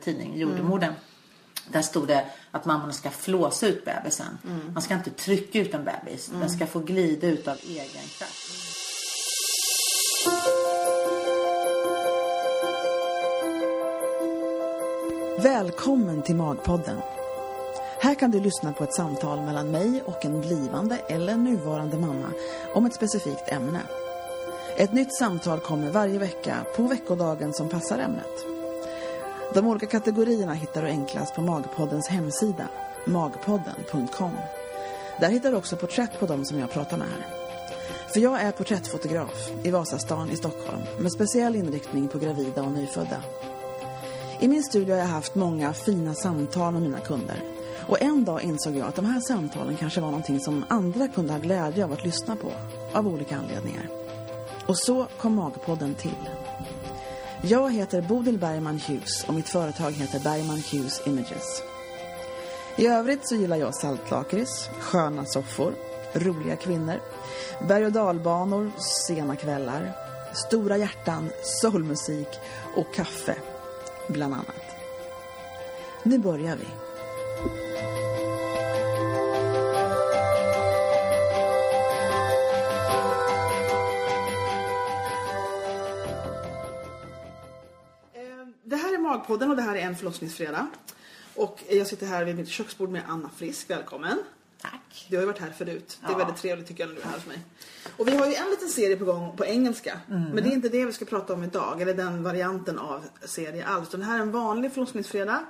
tidning, Jordemodern. Där stod det att mammorna ska flåsa ut bebisen. Man ska inte trycka ut en bebis. Den ska få glida ut av egen kraft. Välkommen till Magpodden. Här kan du lyssna på ett samtal mellan mig och en blivande eller nuvarande mamma om ett specifikt ämne. Ett nytt samtal kommer varje vecka på veckodagen som passar ämnet. De olika kategorierna hittar du enklast på Magpoddens hemsida, magpodden.com. Där hittar du också porträtt på dem som jag pratar med här. För jag är porträttfotograf i Vasastan i Stockholm med speciell inriktning på gravida och nyfödda. I min studio har jag haft många fina samtal med mina kunder. Och en dag insåg jag att de här samtalen kanske var någonting som andra kunde ha glädje av att lyssna på. Av olika anledningar. Och så kom Magpodden till. Jag heter Bodil Bergman Hughes och mitt företag heter Bergman Hughes Images. I övrigt så gillar jag saltlakrits, sköna soffor, roliga kvinnor, berg- och dalbanor, sena kvällar, stora hjärtan, soulmusik och kaffe, bland annat. Nu börjar vi. Magpodden och det här är en förlossningsfredag. Och jag sitter här vid mitt köksbord med Anna Frisk. Välkommen. Tack. Du har ju varit här förut. Det är Ja. väldigt trevligt tycker jag när du är här hos mig. Och vi har ju en liten serie på gång på engelska. Mm. Men det är inte det vi ska prata om idag. Eller den varianten av serie alls. Utan det här är en vanlig förlossningsfredag.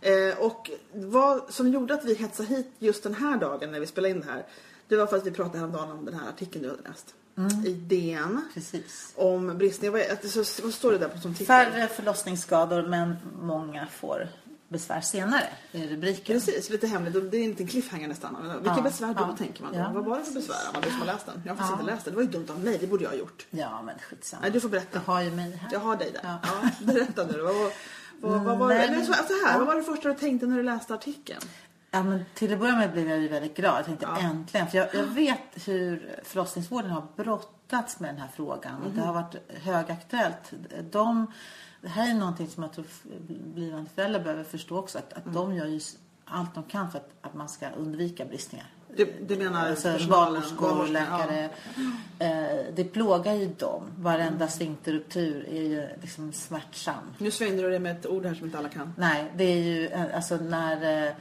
Eh, och vad som gjorde att vi hetsade hit just den här dagen när vi spelade in det här. Det var för att vi pratade häromdagen om den här artikeln du hade läst. Mm. I DN. Precis. Om bristningar. Vad, vad står det där på som titel? Färre förlossningsskador men många får besvär senare. är rubriken. Precis, lite hemligt. Det är en liten cliffhanger nästan. Vilka Ja, besvär då, ja. tänker man då? Ja, Vad var det för besvär? Man, du som har läst den. Jag har faktiskt inte läst den. Det var ju dumt av mig. Det borde jag ha gjort. Ja men skitsamma. Nej, du får berätta. Jag har ju mig här. Jag har dig där. Ja. Berätta nu. Vad, vad, vad, vad, var, Nej, men- så, här, vad var det första du tänkte när du läste artikeln? Ja, men till att börja med blev jag ju väldigt glad. Jag tänkte Ja. äntligen. För jag, jag vet hur förlossningsvården har brottats med den här frågan. Och det har varit högaktuellt. De, det här är någonting som jag tror blivande föräldrar behöver förstå också. Att, att de gör ju allt de kan för att, att man ska undvika bristningar. Du, du menar Alltså personalen? barnmorskor, läkare. Eh, det plågar ju dem. Varenda sfinkterruptur är ju liksom smärtsam. Ja. Nu svängde du det med ett ord här som inte alla kan. Nej, det är ju eh, alltså när...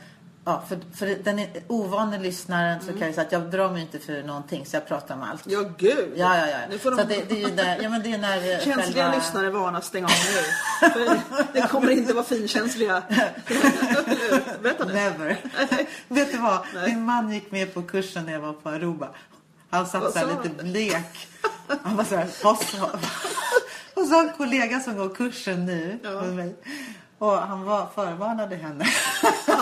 Ja, för, för den ovane lyssnaren så kan jag säga att jag drar mig inte för någonting så jag pratar om allt. Ja, gud. Ja, ja, ja. Nu får de... Så det, det är ju där, ja men det är när eh, Känsliga själva... lyssnare varnas stänga av nu. För det, kommer inte vara finkänsliga. Berätta nu. Never. Vet du vad? Min man gick med på kursen när jag var på Aruba. Han satt så lite blek. Han var så här, vad sa... Och så har en kollega som går kursen nu Ja. med mig. Och han var, förvarnade henne.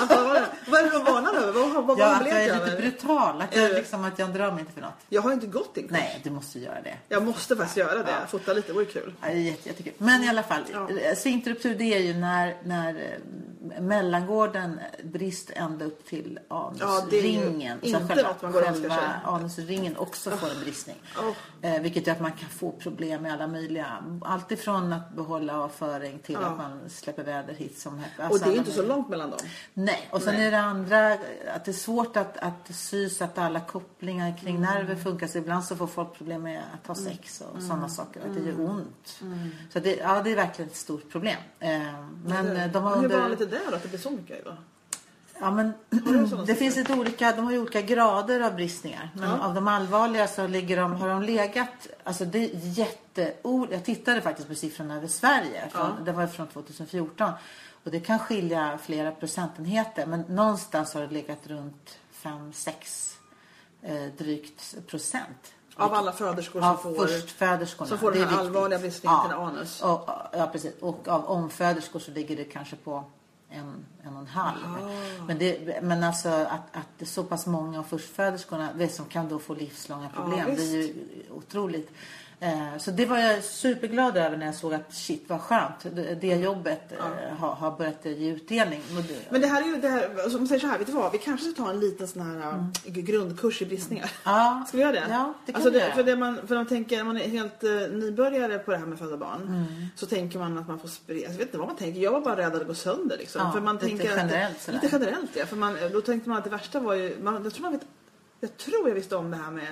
Vad är det- du varnar över? Vad, vad, vad Ja, att han jag är lite över? brutal. Att jag, du? liksom, att jag drar mig inte för något. Jag har inte gått din kurs. Nej, du måste göra det. Jag måste faktiskt göra det. Ja. Fota lite, det vore kul. Ja, det är jätte, jättekul. Men i alla fall, Ja. ja. sfinkterruptur det är ju när, när eh, mellangården brister ända upp till Ja, det är ju anusringen. inte själva, något man går själva anusringen också får en bristning. Oh. Eh, vilket gör att man kan få problem med alla möjliga, alltifrån att behålla avföring till Ja. att man släpper väder hit som helst. Och Alltså det är inte så långt mellan dem. Nej, och sen Nej. är det andra att det är svårt att, att sy så att alla kopplingar kring Mm. nerver funkar. Så ibland så får folk problem med att ha sex och sådana saker. Att det Mm. gör ont. Så det, ja, det är verkligen ett stort problem. Eh, men eh, de har Hur under... vanligt är det då? Att det blir så mycket? Då? Ja, men det finns lite olika, de har ju olika grader av bristningar. Men Ja. av de allvarliga så ligger de, har de legat, alltså det är jätte, jag tittade faktiskt på siffrorna över Sverige. Från, Ja. Det var från 2014. Och det kan skilja flera procentenheter. Men någonstans har det legat runt 5-6 eh, drygt procent. Av alla föderskor som får... som får den är här allvarliga bristningen till anus. Och, ja, precis. Och av omföderskor så ligger det kanske på en, en och en halv. Men, det, men alltså att, att så pass många av förstföderskorna som kan då få livslånga problem. det är ju otroligt. Eh, Så det var jag superglad över när jag såg att shit vad skönt. Det, jobbet eh, har, har börjat ge utdelning. Men det här är ju det här, alltså, om man säger så här, vet du vad? Vi kanske ska ta en liten sån här uh, grundkurs i bristningar. Ja, Ska vi göra det? Ja, det kan alltså vi det, göra. för, det man, för man tänker, när man är helt nybörjare på det här med födda barn Mm. så tänker man att man får sprida, jag vet inte vad man tänker, jag var bara rädd att det går sönder liksom. Ja, för man lite tänker att- generellt sådär. Lite generellt ja, för man, då tänkte man att det värsta var ju, man, jag, tror man vet, jag tror jag visste om det här med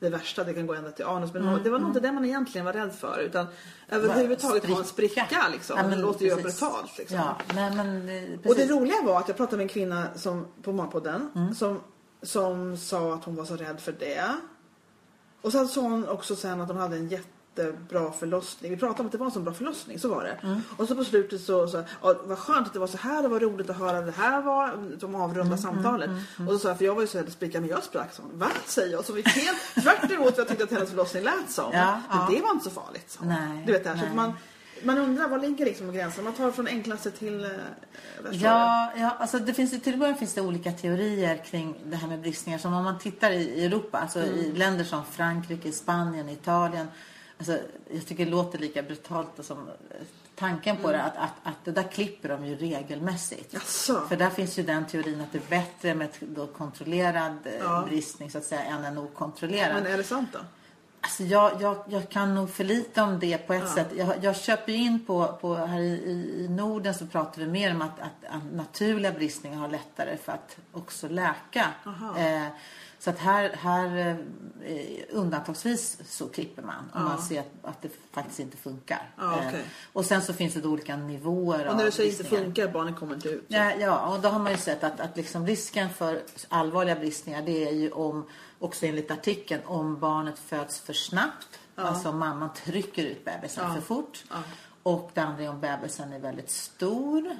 det värsta, det kan gå ända till anus. Men Mm, det var nog inte det man egentligen var rädd för. Utan överhuvudtaget ha en spricka liksom. Ja, det men låter ju brutalt liksom. Ja, nej men eh, Och det roliga var att jag pratade med en kvinna som, på Matpodden Mm. som, som sa att hon var så rädd för det. Och sen sa hon också sen att hon hade en jättebra förlossning. Vi pratade om att det var en så bra förlossning, så var det. Mm. Och så på slutet så sa ja, vad skönt att det var så här, det var roligt att höra det här var, de avrunda Mm, samtalet. Och så sa jag, för jag var ju så spricka, men jag sprack så. Va? Säger jag. Så vi helt tvärt emot vad jag tyckte att hennes förlossning lät som. Ja, men ja. det var inte så farligt. hon. Nej, du vet det här, så nej. att man, man undrar var ligger liksom gränsen? Man tar från enklaste till eh. Ja, ja alltså det finns, till början finns det olika teorier kring det här med bristningar. Som om man tittar i i Europa, alltså i Mm. länder som Frankrike, Spanien, Italien. Alltså, jag tycker det låter lika brutalt som eh, tanken på Mm. det. Att, att, att det där klipper de ju regelmässigt. Jaså? För där finns ju den teorin att det är bättre med då kontrollerad eh, Ja. bristning så att säga än en okontrollerad. Men är det sant då? Alltså jag, jag, jag kan nog för lite om det på ett sätt. Jag, jag köper in på, på här i, i- Norden så pratar vi mer om att, att, att naturliga bristningar har lättare för att också läka. Eh, så att här, här eh, undantagsvis så klipper man om man ser att, att det faktiskt inte funkar. Ja, okej. eh, och sen så finns det då olika nivåer Och när du säger inte funkar, barnen kommer inte ut. Ja, ja, och då har man ju sett att, att liksom risken för allvarliga bristningar det är ju om, också enligt artikeln, om barnet föds för snabbt. Alltså om mamman trycker ut bebisen för fort. Och det andra är om bebisen är väldigt stor.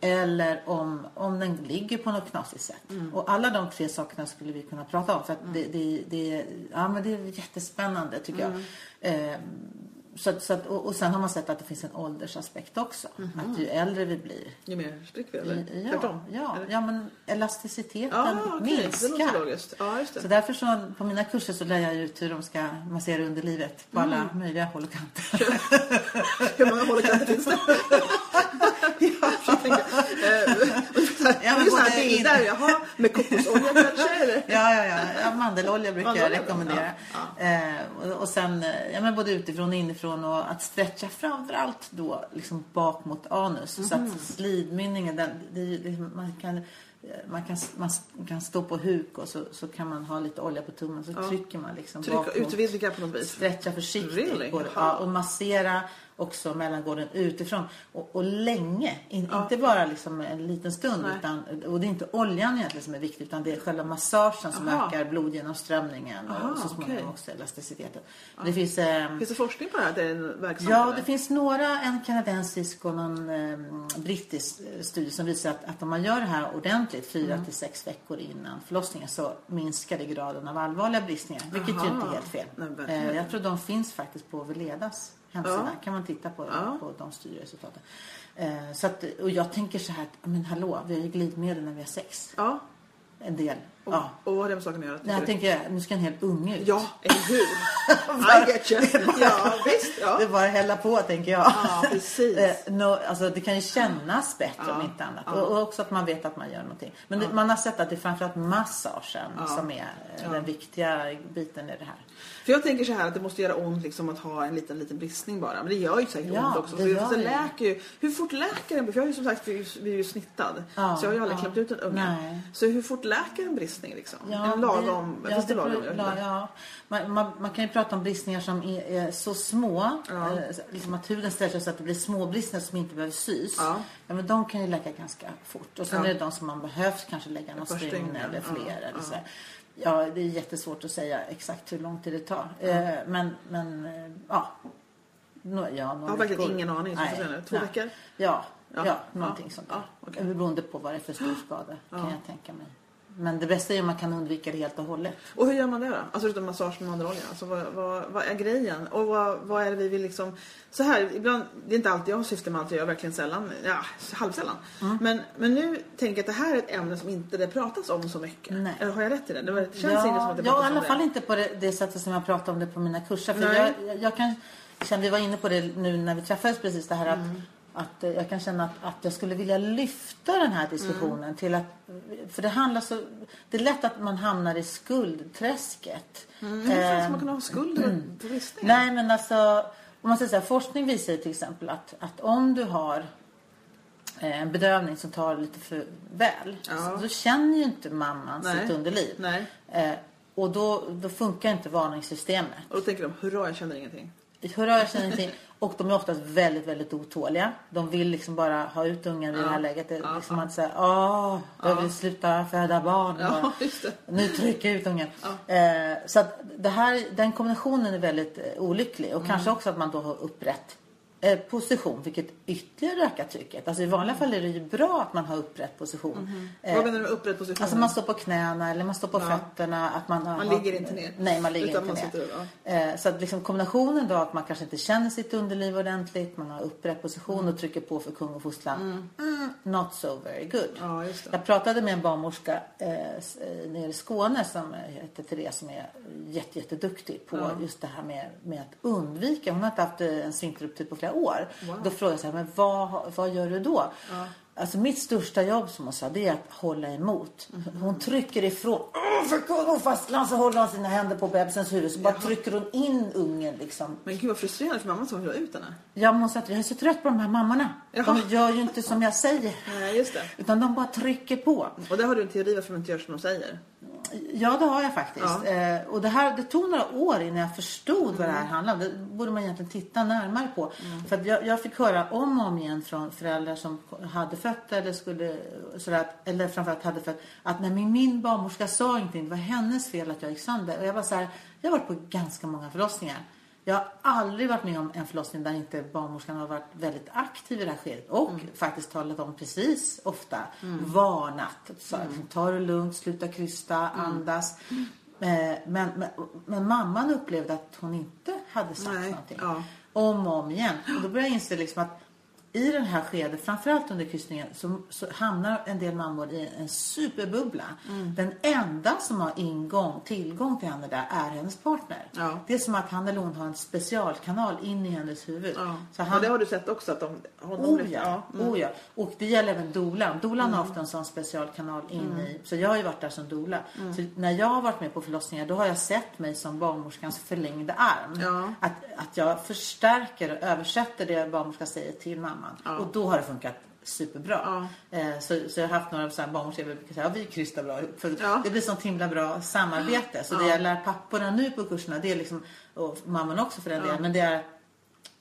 Eller om, om den ligger på något knasigt sätt. Och alla de tre sakerna skulle vi kunna prata om. För att det, det, det, ja, men det är jättespännande tycker jag. Eh, så, så att, och, och sen har man sett att det finns en åldersaspekt också. Att ju äldre vi blir Ju mer sprick vi eller? Ja, Tvärtom? ja, Eller? ja, men elasticiteten okej. Det minskar. logiskt. Ja, just Så det. därför så på mina kurser så lär jag ut hur de ska massera underlivet på alla Mm. möjliga håll och kanter. Hur många håll och kanter finns det? ja, jag. Eh, Ja, men det är sådana här bilder. in- Jaha, med kokosolja kanske? Ja, ja, ja, ja. Mandelolja brukar jag Mandelolja, rekommendera. Eh, och, och sen eh, ja, men både utifrån och inifrån och att stretcha framförallt då liksom bak mot anus. Så Mhm. att slidmynningen, den, det, ju liksom- man kan man kan, man kan stå på huk och så, så kan man ha lite olja på tummen så trycker man liksom Trycka, bak mot utvidga på något vis. stretcha försiktigt Really? både, ja, och massera också mellangården utifrån och, och länge. In, Inte bara liksom en liten stund Nej. utan, och det är inte oljan egentligen som är viktig utan det är själva massagen som Aha. ökar blodgenomströmningen och Aha, så småningom okej. också elasticiteten. Det finns eh, Finns det forskning på det här? Det är verksam Ja, eller? det finns några, en kanadensisk och någon eh, brittisk studie som visar att, att om man gör det här ordentligt fyra Mm. till sex veckor innan förlossningen så minskar det graden av allvarliga bristningar. Vilket ju Aha. inte är helt fel. Nej, eh, jag tror de finns faktiskt på Veledas hemsida. Ja. kan man titta på, Ja. på de studieresultaten. Eh, så att, och jag tänker så här, att, men hallå, vi har ju glidmedel när vi har sex. Ja. En del. Och, Ja. och vad har det med saken att göra? Nej, jag tänker, nu ska en hel unge ut. Ja, eller hur? I get you. Ja, visst. Ja. Det är bara att hälla på tänker jag. Ja, precis. Eh, no, alltså, det kan ju kännas bättre om inte annat. Och, och också att man vet att man gör någonting. Men det, man har sett att det är framförallt massagen som är eh, den viktiga biten i det här. För jag tänker så här att det måste göra ont liksom att ha en liten, liten bristning bara. Men det gör ju säkert Ja, ont också. det gör det läker ju. Hur fort läker en För jag har ju som sagt, vi är ju, vi är ju snittad. Ja, så jag har ju aldrig ja. klämt ut en unge. Nej. Så hur fort läker en bristning liksom? en lagom, det, ja, det det lagom? la, ja. man, man, man kan ju prata om bristningar som är, är så små. Ja. Eh, liksom att huden stretchar så att det blir små bristningar som inte behöver sys. Ja. men de kan ju läka ganska fort. Och sen Ja. är det de som man behövs kanske lägga något par stygn eller ja. fler. Eller Ja. så här. Ja, det är jättesvårt att säga exakt hur lång tid det tar. Eh, men, men eh, ja. No, ja, Jag har verkligen ingen aning. Nej. Två nej. veckor? Ja, ja, Ja. någonting Ja. sånt Ja, okej. Beroende på vad det är för stor skada kan jag tänka mig. Men det bästa är om man kan undvika det helt och hållet. Och hur gör man det då? Alltså utom massage med mandlarolja. Alltså vad, vad, vad är grejen? Och vad, vad är det vi vill liksom... Så här, ibland, det är inte alltid jag har syfte med allt jag gör, verkligen sällan. Ja, halvsällan. Mm. Men, men nu tänker jag att det här är ett ämne som inte det pratas om så mycket. Nej. Eller har jag rätt i det? Det, det känns ja, inte som att det ja, pratas i alla om fall det. inte på det, det sättet som jag pratar om det på mina kurser. För Nej. jag, jag kan känna, vi var inne på det nu när vi träffades precis det här att, Mm. Att eh, jag kan känna att, att jag skulle vilja lyfta den här diskussionen Mm. till att, för det handlar så, det är lätt att man hamnar i skuldträsket. Mm, fan Eh, man kunna ha skuld för bristningar? Nej men alltså, om man säger så här, forskning visar till exempel att, att om du har eh, en bedövning som tar lite för väl. Ja. Så, känner ju inte mamman Nej. sitt underliv. Nej. Eh, och då, då funkar inte varningssystemet. Och då tänker de, hurra jag känner ingenting. Hurra, jag känner ingenting. Och de är oftast väldigt, väldigt otåliga. De vill liksom bara ha ut ungen i det här läget. Det är Ja, liksom att säga, åh, jag vill sluta föda barn. Ja. Nu trycker jag ut ungen. Eh, så att det här, den kombinationen är väldigt eh, olycklig. Mm. Och kanske också att man då har upprätt position. Vilket ytterligare ökar trycket. Alltså i vanliga fall är det ju bra att man har upprätt position. Eh, vad menar du med upprätt position? Alltså man står på knäna eller man står på fötterna. Att man, Man har, ligger inte ner. Nej, man ligger Utan inte ner. sitter, Eh, så att liksom kombinationen då att man kanske inte känner sitt underliv ordentligt. Man har upprätt position och trycker på för kung och fosterland. Mm, not so very good. Ja. Jag pratade med en barnmorska eh, eh, nere i Skåne som eh, heter Therese som är jätte, jätteduktig på just det här med, med att undvika. Hon har inte haft eh, en sfinkterruptur på flera år. Då frågade jag så här, men vad, vad gör du då? Alltså mitt största jobb som hon sa det är att hålla emot. Hon trycker ifrån. Åh, för kung och fastland så håller hon sina händer på bebisens huvud. Så bara trycker hon in ungen liksom. Men gud vad frustrerande för mamma som vill ha ut henne. Ja men hon sa att jag är så trött på de här mammorna. Jaha. De gör ju inte som jag säger. Nej, just det. Utan de bara trycker på. Och där har du en teori varför de inte gör som de säger. Ja, det har jag faktiskt. Ja. Eh, och det, här, det tog några år innan jag förstod vad det här handlade om. Det borde man egentligen titta närmare på. För att jag, jag fick höra om och om igen från föräldrar som hade fött eller skulle, sådär, eller framförallt hade fött, att när min, min barnmorska sa ingenting, det var hennes fel att jag gick sönder. Och jag var så här, jag har varit på ganska många förlossningar. Jag har aldrig varit med om en förlossning där inte barnmorskan har varit väldigt aktiv i det här skedet. Och faktiskt talat om precis ofta. Varnat. Så, här, Ta det lugnt, sluta krysta, andas. Eh, Men, men, men mamman upplevde att hon inte hade sagt Nej, någonting. ja. Om och om igen. Och då började jag inse liksom att i den här skedet, framförallt under kryssningen, så, så hamnar en del mammor i en superbubbla. Mm. Den enda som har ingång, tillgång till henne där är hennes partner. Ja. Det är som att han eller hon har en specialkanal in i hennes huvud. Ja. Så Och han, det har du sett också att de... Honom Oh ja, Mm. oh ja. Och det gäller även dolan. Dolan har ofta en sån specialkanal in Mm. i. Så jag har ju varit där som dola. Så när jag har varit med på förlossningar då har jag sett mig som barnmorskans förlängda arm. Att, att jag förstärker och översätter det barnmorskan säger till mamman. Och då har det funkat superbra. Eh, så, så jag har haft några så barnmorskor som brukar säga ja, vi krystar bra ihop. För Ja. Det blir sånt himla bra samarbete. Så det jag lär papporna nu på kurserna det är liksom, och mamman också för den delen. Men det är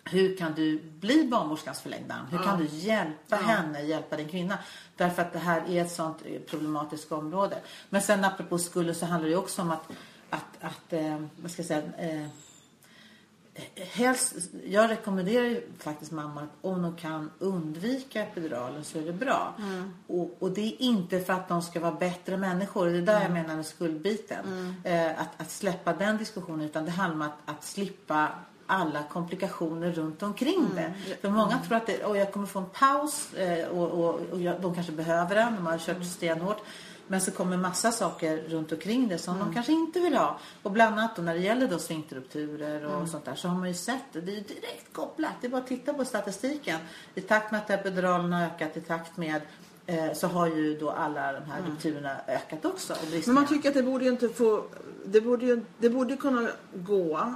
hur kan du bli barnmorskans förlängda arm? Hur kan du hjälpa henne, hjälpa din kvinna? Därför att det här är ett sånt eh, problematiskt område. Men sen apropå skulden så handlar det också om att, att, att eh, vad ska jag säga, eh, helst, jag rekommenderar faktiskt mammor att om de kan undvika epiduralen så är det bra. Och, och det är inte för att de ska vara bättre människor. Det är där jag menar med skuldbiten. Eh, att, att släppa den diskussionen utan det handlar om att, att slippa alla komplikationer runt omkring det. För många tror att det, jag kommer få en paus eh, och, och, och jag, de kanske behöver den. De har kört stenhårt. Men så kommer massa saker runt omkring det som de kanske inte vill ha. Och bland annat då när det gäller då sfinkterrupturer och sånt där så har man ju sett det. Det är ju direkt kopplat. Det är bara att titta på statistiken. I takt med att epiduralen har ökat, i takt med eh, så har ju då alla de här rupturerna ökat också. Men man tycker att det borde ju inte få... Det borde ju, det borde kunna gå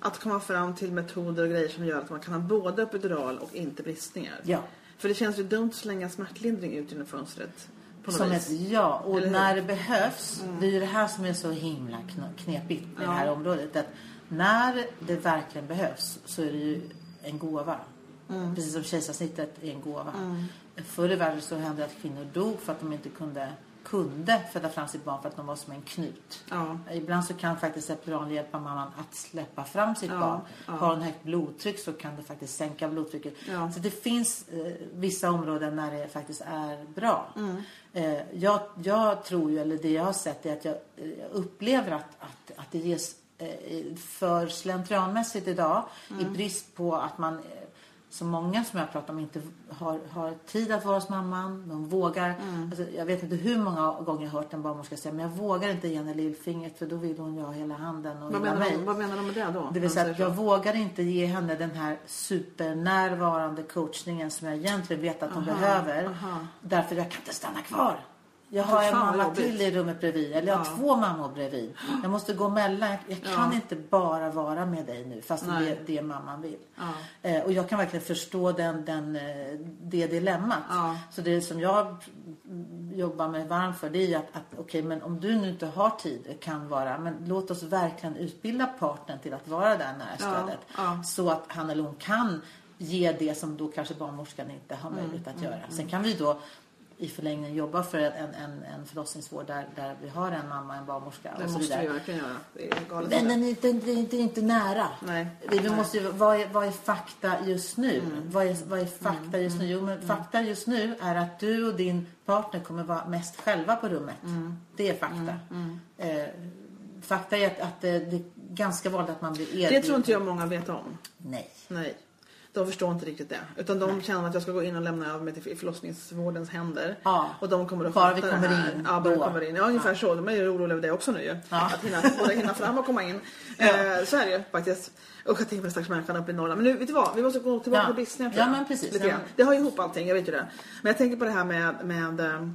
att komma fram till metoder och grejer som gör att man kan ha både epidural och inte bristningar. Ja. För det känns ju dumt att slänga smärtlindring ut genom fönstret. På Som vis. ett ja. Och Eller hur? när det behövs. Det är ju det här som är så himla kn- knepigt med det här området. Att när det verkligen behövs så är det ju en gåva. Precis som kejsarsnittet är en gåva. Förr i världen så hände det att kvinnor dog för att de inte kunde kunde föda fram sitt barn för att de var som en knut. Ja. Ibland så kan faktiskt epidural hjälpa mamman att släppa fram sitt Ja, barn. ja. Har hon högt blodtryck så kan det faktiskt sänka blodtrycket. Så det finns eh, vissa områden när det faktiskt är bra. Mm. Eh, jag, jag tror ju, eller det jag har sett är att jag, eh, jag upplever att, att, att det ges eh, för slentrianmässigt idag i Mm. brist på att man eh, så många som jag pratar om inte har, har tid att vara hos mamman. De vågar. Mm. Alltså, jag vet inte hur många gånger jag har hört en barnmorska säga men jag vågar inte ge henne lillfingret för då vill hon ju ha hela handen och Vad, menar mig. de, vad menar de med det då? Det vill säga att jag så? vågar inte ge henne den här supernärvarande coachningen som jag egentligen vet att hon Aha, behöver. aha. Därför jag kan inte stanna kvar. Jag har en mamma jobbigt. till i rummet bredvid. Eller jag har Ja. två mammor bredvid. Jag måste gå mellan. Jag, kan Ja. inte bara vara med dig nu fast det är det mamman vill. Ja. Eh, och jag kan verkligen förstå den, den, eh, det dilemmat. Så det som jag jobbar mig varm för det är att, att okej men om du nu inte har tid kan vara men låt oss verkligen utbilda partnern till att vara där nära stödet. ja. Så att han eller hon kan ge det som då kanske barnmorskan inte har Mm, möjlighet att göra. Sen kan vi då i förlängningen jobba för en, en, en förlossningsvård där, där vi har en mamma, en barnmorska Det och så måste vi vidare. verkligen göra. Det är galet. Men den är inte, det är inte, det inte nära. Nej. Vi, vi Nej. måste ju, vad, är, vad är fakta just nu? Mm. Vad, är, vad är fakta just nu? Jo, men fakta just nu är att du och din partner kommer vara mest själva på rummet. Mm. Det är fakta. Eh, fakta är att, att eh, det är ganska vanligt att man blir erbjuden. Det tror inte jag många vet om. Nej. Nej. De förstår inte riktigt det. Utan de känner att jag ska gå in och lämna över mig till förlossningsvårdens händer. Ja. Och de kommer att Bara fatta vi kommer det här. in Ja, bara vi då. kommer in. Ja, ungefär så. De är ju oroliga över det också nu ju. Ja. Att hinna, både hinna fram och komma in. Eh, så är det ju faktiskt. Usch, jag tänker på den stackars människan uppe i Norrland. Men nu, vet du vad? Vi måste gå tillbaka Ja. till business. Ja, men precis. Lite. Ja. Det har ihop allting, jag vet ju det. Men jag tänker på det här med, med eh,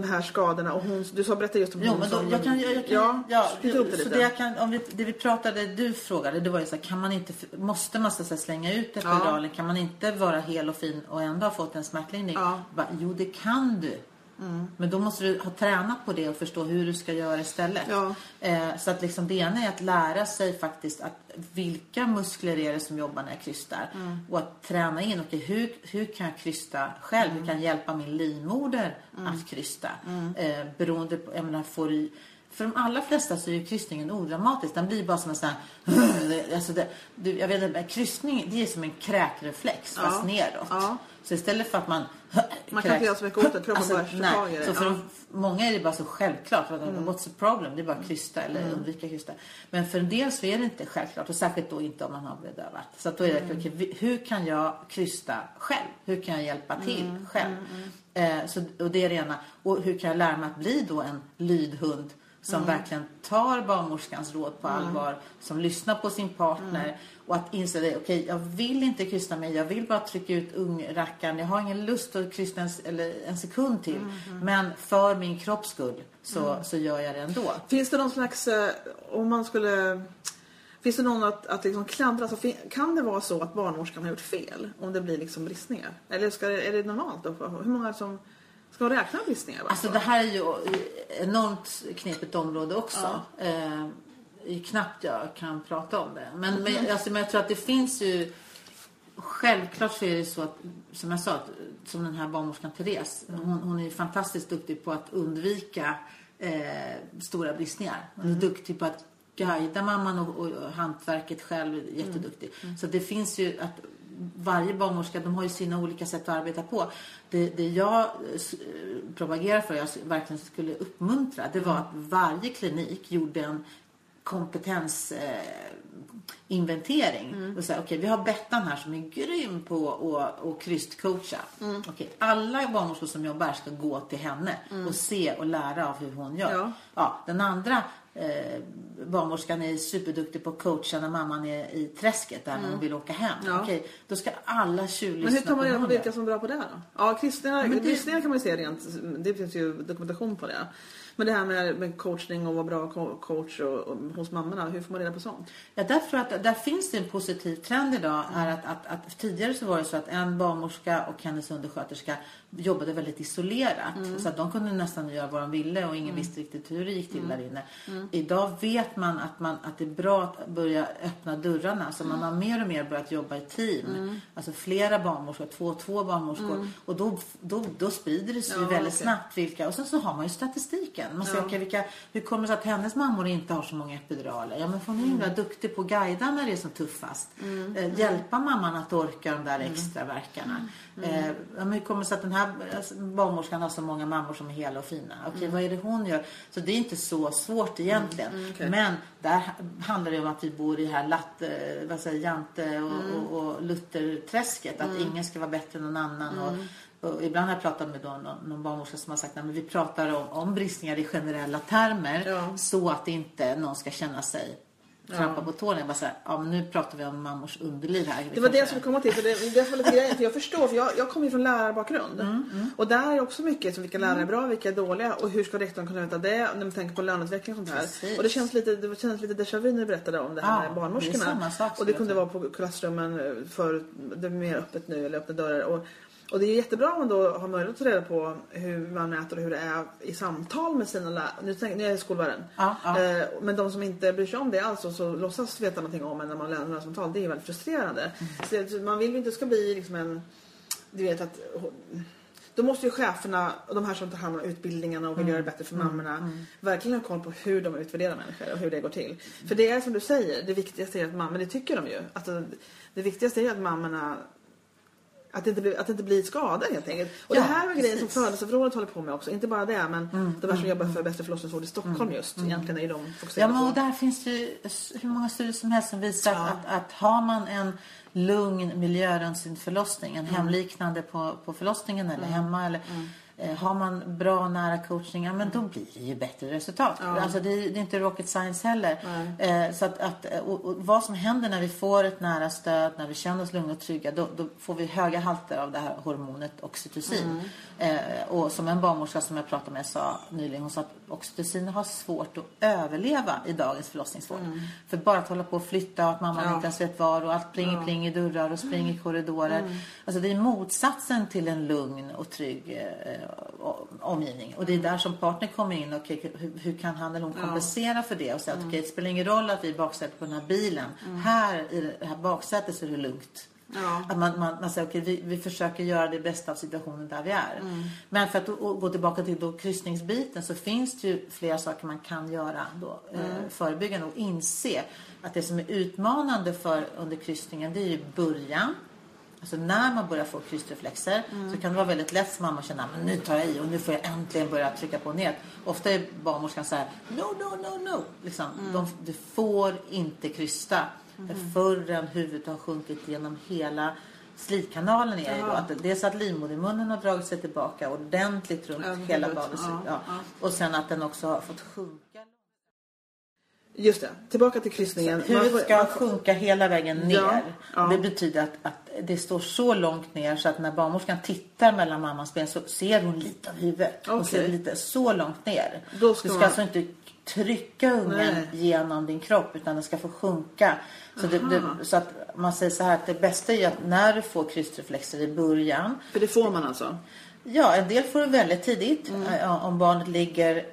de här skadorna. Och hon, du sa berätta just om Jo, hon men då, som... jag kan, jag, jag kan, ja, ja, det så lite. det, jag kan, om vi, det vi pratade, du frågade, det var ju så här, kan man inte, måste man så säga, slänga ut epiduralen? Kan man inte vara hel och fin och ändå ha fått en smärtlindring? Ja. Bara, jo, det kan du. Men då måste du ha tränat på det och förstå hur du ska göra istället. Ja. Eh, så att liksom det ena är att lära sig faktiskt att vilka muskler är det som jobbar när jag krystar. Mm. Och att träna in, okej hur, hur kan jag krysta själv? Hur kan jag hjälpa min livmoder Mm. att krysta? Eh, beroende på, jag menar, får du, för de allra flesta så är ju krystningen odramatisk. Den blir bara som en sån här... Alltså det, jag vet inte, krystning det är som en kräkreflex fast Ja. neråt. Ja. Så istället för att man... Man kan inte göra så mycket åt det. Kroppen bara tag i det. Så för Ja. många är det bara så självklart. Att, What's the problem? Det är bara att krysta eller Mm. undvika krysta. Men för en del så är det inte självklart. Och särskilt då inte om man har bedövat. Så att då är det, Mm. vi- hur kan jag krysta själv? Hur kan jag hjälpa till Mm. själv? Eh, så, och det är det ena. Och hur kan jag lära mig att bli då en lydhund som Mm. verkligen tar barnmorskans råd på allvar, som lyssnar på sin partner Mm. och att inse det, okej jag vill inte krysta mig, jag vill bara trycka ut ungrackaren, jag har ingen lust att krysta en, eller en sekund till. Mm, Men för min kropps skull så, så gör jag det ändå. Finns det någon slags, eh, om man skulle... Finns det någon att, att liksom klandra? Så fin- kan det vara så att barnmorskan har gjort fel om det blir liksom bristningar? Eller ska det, är det normalt? Då? Hur många som ska räkna bristningar? va? Alltså det här är ju enormt knepigt område också. Eh, det är knappt jag kan prata om det. Men, men, alltså, men jag tror att det finns ju Självklart så är det så att, som jag sa, att, som den här barnmorskan Therese, hon, hon är ju fantastiskt duktig på att undvika eh, stora bristningar. Hon är duktig på att guida mamman och, och hantverket själv, jätteduktig. Så det finns ju att varje barnmorska, de har ju sina olika sätt att arbeta på. Det, det jag propagerar för, jag verkligen skulle uppmuntra, det var att varje klinik gjorde en kompetens eh. Och säga, okej, vi har Bettan här som är grym på att att krystcoacha. Okej, alla barnmorskor som jobbar ska gå till henne och se och lära av hur hon gör. Ja. Ja, den andra eh, barnmorskan är superduktig på att coacha när mamman är i träsket där när hon vill åka hem. Ja. Okej, då ska alla tjuvlyssna Men hur tar man på reda på vilka som är bra på det då? Ja, kristningar, Men det- bristningar kan man ju se rent, det finns ju dokumentation på det. Men det här med, med coachning och vara bra co- coach och, och, hos mammorna, hur får man reda på sånt? Ja, därför att där finns det en positiv trend idag. Är att, att, att tidigare så var det så att en barnmorska och hennes undersköterska jobbade väldigt isolerat. Så att de kunde nästan göra vad de ville och ingen visste riktigt hur det gick till där inne. Idag vet man att, man att det är bra att börja öppna dörrarna. Så man har mer och mer börjat jobba i team. Alltså flera barnmorskor, två och två barnmorskor. Och då, då, då sprider det sig Ja, väldigt okej. snabbt vilka. Och sen så har man ju statistiken. Man ser, okej, vilka, hur kommer det sig att hennes mammor inte har så många epiduraler? Ja men hon är Mm. himla duktig på att guida när det är som tuffast. Eh, hjälpa mamman att orka de där Mm. extra verkarna. Eh, ja, hur kommer det sig att den här alltså, barnmorskan har så många mammor som är hela och fina? Okej, Mm. vad är det hon gör? Så det är inte så svårt egentligen. okej. Men där handlar det om att vi bor i det här latt, eh, vad säger, Jante och, Mm. och, och Lutherträsket. Att ingen ska vara bättre än någon annan. Och, Mm. och ibland har jag pratat med någon, någon barnmorska som har sagt att vi pratar om, om bristningar i generella termer Ja. så att inte någon ska känna sig trampa på tårna. Jag bara så här, ja men nu pratar vi om mammors underliv här. Det var det jag skulle komma till. För det, det var lite grejen. För jag förstår, för jag, jag kommer ju från lärarbakgrund. Mm, Och där är också mycket som vilka lärare är bra, vilka är dåliga och hur ska rektorn kunna veta det när man tänker på löneutveckling och sånt här. Precis. Och det känns lite, det känns lite déjà vu när du berättade om det här Ja, med det barnmorskorna. samma sak, och det kunde vara på klassrummen för det är mer öppet nu eller öppna dörrar. Och, och det är jättebra om man då har möjlighet att ta reda på hur man mäter och hur det är i samtal med sina lärare. Nu, tänk- nu är jag i skolvärlden. Ja, ja. Eh, men de som inte bryr sig om det alls och så låtsas veta någonting om en när man lämnar samtal, det är väldigt frustrerande. Mm. Så man vill ju inte ska bli liksom en, du vet att då måste ju cheferna och de här som tar hand om utbildningarna och vill göra det bättre för mammorna verkligen ha koll på hur de utvärderar människor och hur det går till. För det är som du säger, det viktigaste är att mammorna, det tycker de ju, att det, det viktigaste är att mammorna att det, inte blir, att det inte blir skador helt enkelt. Och Ja, det här var grejen som födelseförrådet håller på med också. Inte bara det men de här som jobbar för bästa förlossningsvård i Stockholm just. Egentligen är ju de Ja, fokuserade men och där finns det ju hur många studier som helst som visar Ja. att, att har man en lugn miljö runt sin förlossning, en hemliknande på, på förlossningen eller hemma eller har man bra nära coaching, ja, men då blir det ju bättre resultat. Alltså det, är- det är inte rocket science heller. Eh, så att, att, och, och vad som händer när vi får ett nära stöd, när vi känner oss lugna och trygga, då, då får vi höga halter av det här hormonet oxytocin. Eh, och som en barnmorska som jag pratade med sa nyligen, hon sa att oxytocin har svårt att överleva i dagens förlossningsvård. För bara att hålla på och flytta och att mamman Ja. inte ens vet var och allt pling pling i dörrar och spring i korridorer. Alltså det är motsatsen till en lugn och trygg eh, omgivning. Och det är där som partner kommer in. och hur, hur kan han eller hon kompensera för det? Och säga att okej, det spelar ingen roll att vi är baksätet på den här bilen. Här i det här baksätet så är det lugnt. Ja. Att man, man, man säger okej, vi, vi försöker göra det bästa av situationen där vi är. Men för att gå tillbaka till då kryssningsbiten så finns det ju flera saker man kan göra då, eh, förebyggande och inse att det som är utmanande för under kryssningen det är ju början. Alltså när man börjar få krystreflexer så kan det vara väldigt lätt för mamma att känna men nu tar jag i och nu får jag äntligen börja trycka på ner. Ofta är barnmorskan så här no, no, no, no. Liksom, de, du får inte krysta förrän huvudet har sjunkit genom hela slitkanalen. Är då. Att dels att livmodermunnen har dragit sig tillbaka ordentligt runt Över hela basen. Ja, Ja. Och sen att den också har fått sjunka. Just det, tillbaka till kryssningen. Huvudet ska man sjunka hela vägen ner. Ja. Det betyder att, att det står så långt ner så att när barnmorskan tittar mellan mammans ben så ser hon lite av huvudet. Hon Okej. ser lite så långt ner. Då ska du ska man- alltså inte trycka ungen Nej. genom din kropp utan den ska få sjunka. Så, det, det, så att man säger så här att det bästa är att när du får krystreflexer i början För det får man alltså? Ja, en del får det väldigt tidigt. Mm. Eh, Om barnet ligger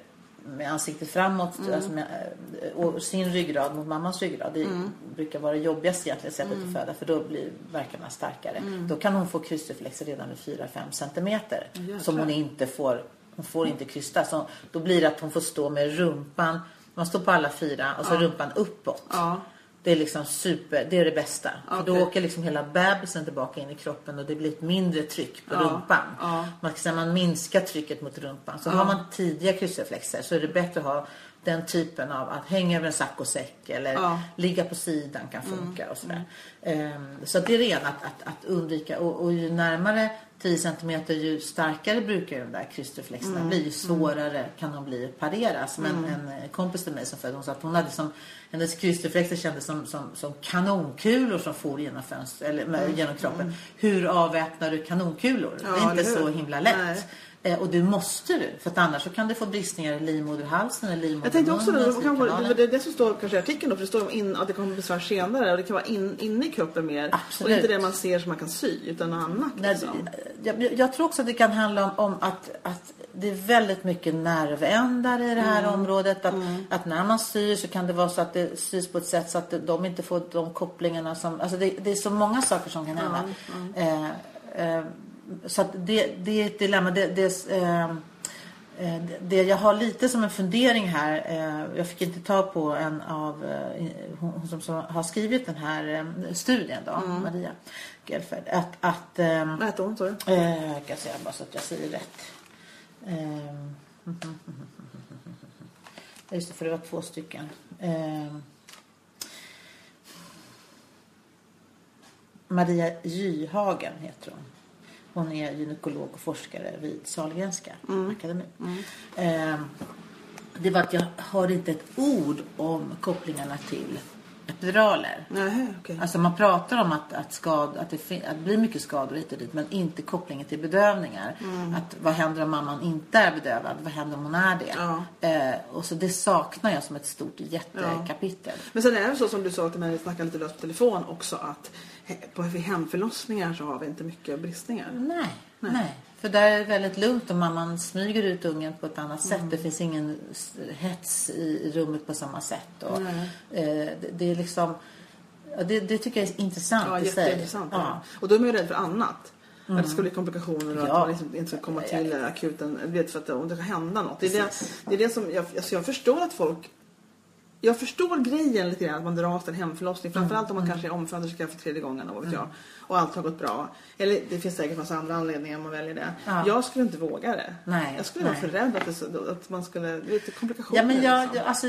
med ansiktet framåt Mm. alltså med, eh, och sin ryggrad mot mammans ryggrad. Det Mm. brukar vara jobbigast egentligen sättet att föda för då blir verkarna starkare. Mm. Då kan hon få krystreflexer redan vid 4-5 centimeter. som hon inte får. Hon får inte krysta. Så då blir det att hon får stå med rumpan. Man står på alla fyra och så rumpan uppåt. Ja. Det är liksom super, det är det bästa. För då åker liksom hela bebisen tillbaka in i kroppen och det blir ett mindre tryck på Ja, rumpan. ja. Man man minskar trycket mot rumpan. Så har man tidiga krystreflexer så är det bättre att ha den typen av att hänga över en saccosäck eller Ja. Mm. ligga på sidan kan funka och sådär. Ehm, så det är det ena att, att, att undvika och, och ju närmare 10 cm ju starkare brukar de där krystreflexerna Mm. bli. Ju svårare kan de bli att pareras. Men en eh, kompis till mig som födde hon sa att hon hade som hennes krystreflexer kändes som, som, som kanonkulor som for genom fönstret eller genom kroppen. Hur avväpnar du kanonkulor? Mm. Ja, det är inte så himla lätt. Nej. Eh, och det måste du, för att annars så kan du få bristningar i livmoderhalsen eller Jag tänkte också det, livmodermunnen, det, det, det som står kanske i artikeln då, för det står om in, att det kommer besvär senare och det kan vara in, inne i kroppen mer. Absolut. Och inte det man ser som man kan sy, utan något annat. Nej, Liksom. jag, jag tror också att det kan handla om, om att, att det är väldigt mycket nervändar i det här Mm. området. Att, att när man syr så kan det vara så att det sys på ett sätt så att de inte får de kopplingarna som... Alltså det, det är så många saker som kan hända. Eh, eh, så det, det är ett dilemma. Det, det, eh, eh, det- jag har lite som en fundering här, eh, jag fick inte ta på en av eh, hon som, som har skrivit den här studien då, Maria Gelfeld, att, att Vad heter hon, sa du? Jag kan säga bara så att jag säger rätt. Just det, för det var två stycken. Maria Gyhagen heter hon. Hon är gynekolog och forskare vid Sahlgrenska akademin. Ehm, det var att jag har inte ett ord om kopplingarna till epiduraler. Nej, okej. Alltså man pratar om att, att, skad, att, det, att det blir mycket skador hit och dit men inte kopplingen till bedövningar. Mm. Att vad händer om mamman inte är bedövad? Vad händer om hon är det? Ja. Eh, och så det saknar jag som ett stort jättekapitel. Men sen är det så som du sa till mig när vi snackade lite löst på telefon också att på vid hemförlossningar så har vi inte mycket bristningar. Nej, nej. För där är det väldigt lugnt och mamman smyger ut ungen på ett annat sätt. Mm. Det finns ingen hets i rummet på samma sätt. Och, Nej. eh, det, det är liksom... Det, det tycker jag är intressant Ja, i sig. Ja. Ja. Och då är man ju rädd för annat. Att det ska bli komplikationer och att Ja. man liksom inte ska komma till akuten. Vet, för att om det ska hända något. Det är det, det, är det som jag, alltså jag förstår att folk jag förstår grejen lite grann att man dras till en hemförlossning. Framförallt om man kanske är omföderska för tredje gången och vet jag. Och allt har gått bra. Eller det finns säkert massa andra anledningar man väljer det. Ja. Jag skulle inte våga det. Nej, jag skulle vara nej. för rädd att, det, att man skulle, lite komplikationer. Ja, men jag, liksom. jag, alltså,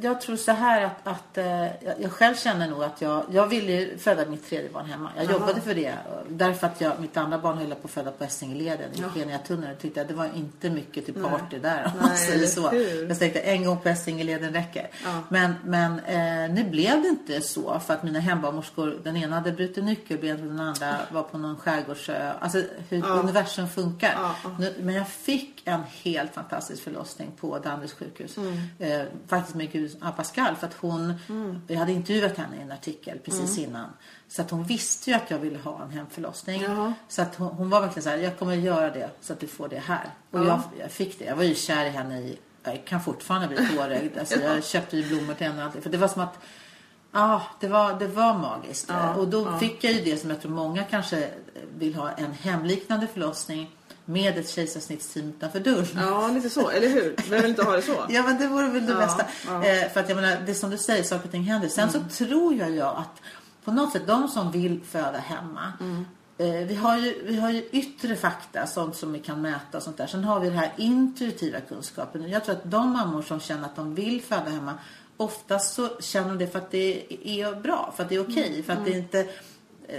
jag tror så här att, att eh, jag, jag själv känner nog att jag, jag ville föda mitt tredje barn hemma. Jag Jaha. jobbade för det. Därför att jag, mitt andra barn höll på att föda på Essingeleden i Ja. Skeniatunneln. tyckte jag det var inte mycket till Nej. party där om man Nej, säger eller så. Jag tänkte en gång på Essingeleden räcker. Ja. Men, men eh, nu blev det inte så för att mina hembarnmorskor, den ena hade brutit nyckelbenet och den andra var på någon skärgårdsö. Alltså hur Ja. universum funkar. Ja. Nu, men jag fick en helt fantastisk förlossning på Danderyds sjukhus. Eh, faktiskt med Gud Pascal. För att hon, jag hade intervjuat henne i en artikel precis innan. Så att hon visste ju att jag ville ha en hemförlossning. Jaha. Så att hon, hon var verkligen så här, jag kommer göra det så att du får det här. Och Ja. jag, jag fick det. Jag var ju kär i henne i, jag kan fortfarande bli tårögd. Alltså, jag köpte ju blommor till henne. För det var som att Ja, det var, det var magiskt. Ja, och då ja. fick jag ju det som jag tror många kanske vill ha. En hemliknande förlossning med ett kejsarsnittsteam utanför dörren. Ja, lite så. Eller hur? Vem vill inte ha det så? Ja men det vore väl det Ja, bästa. Eh, för att jag menar, det är som du säger, saker och ting händer. Sen Mm. så tror jag, jag att på något sätt de som vill föda hemma. Mm. Eh, vi, har ju, vi har ju yttre fakta, sånt som vi kan mäta och sånt där. Sen har vi den här intuitiva kunskapen. Jag tror att de mammor som känner att de vill föda hemma. Oftast så känner de det för att det är bra, för att det är okej. Mm. För att det inte eh,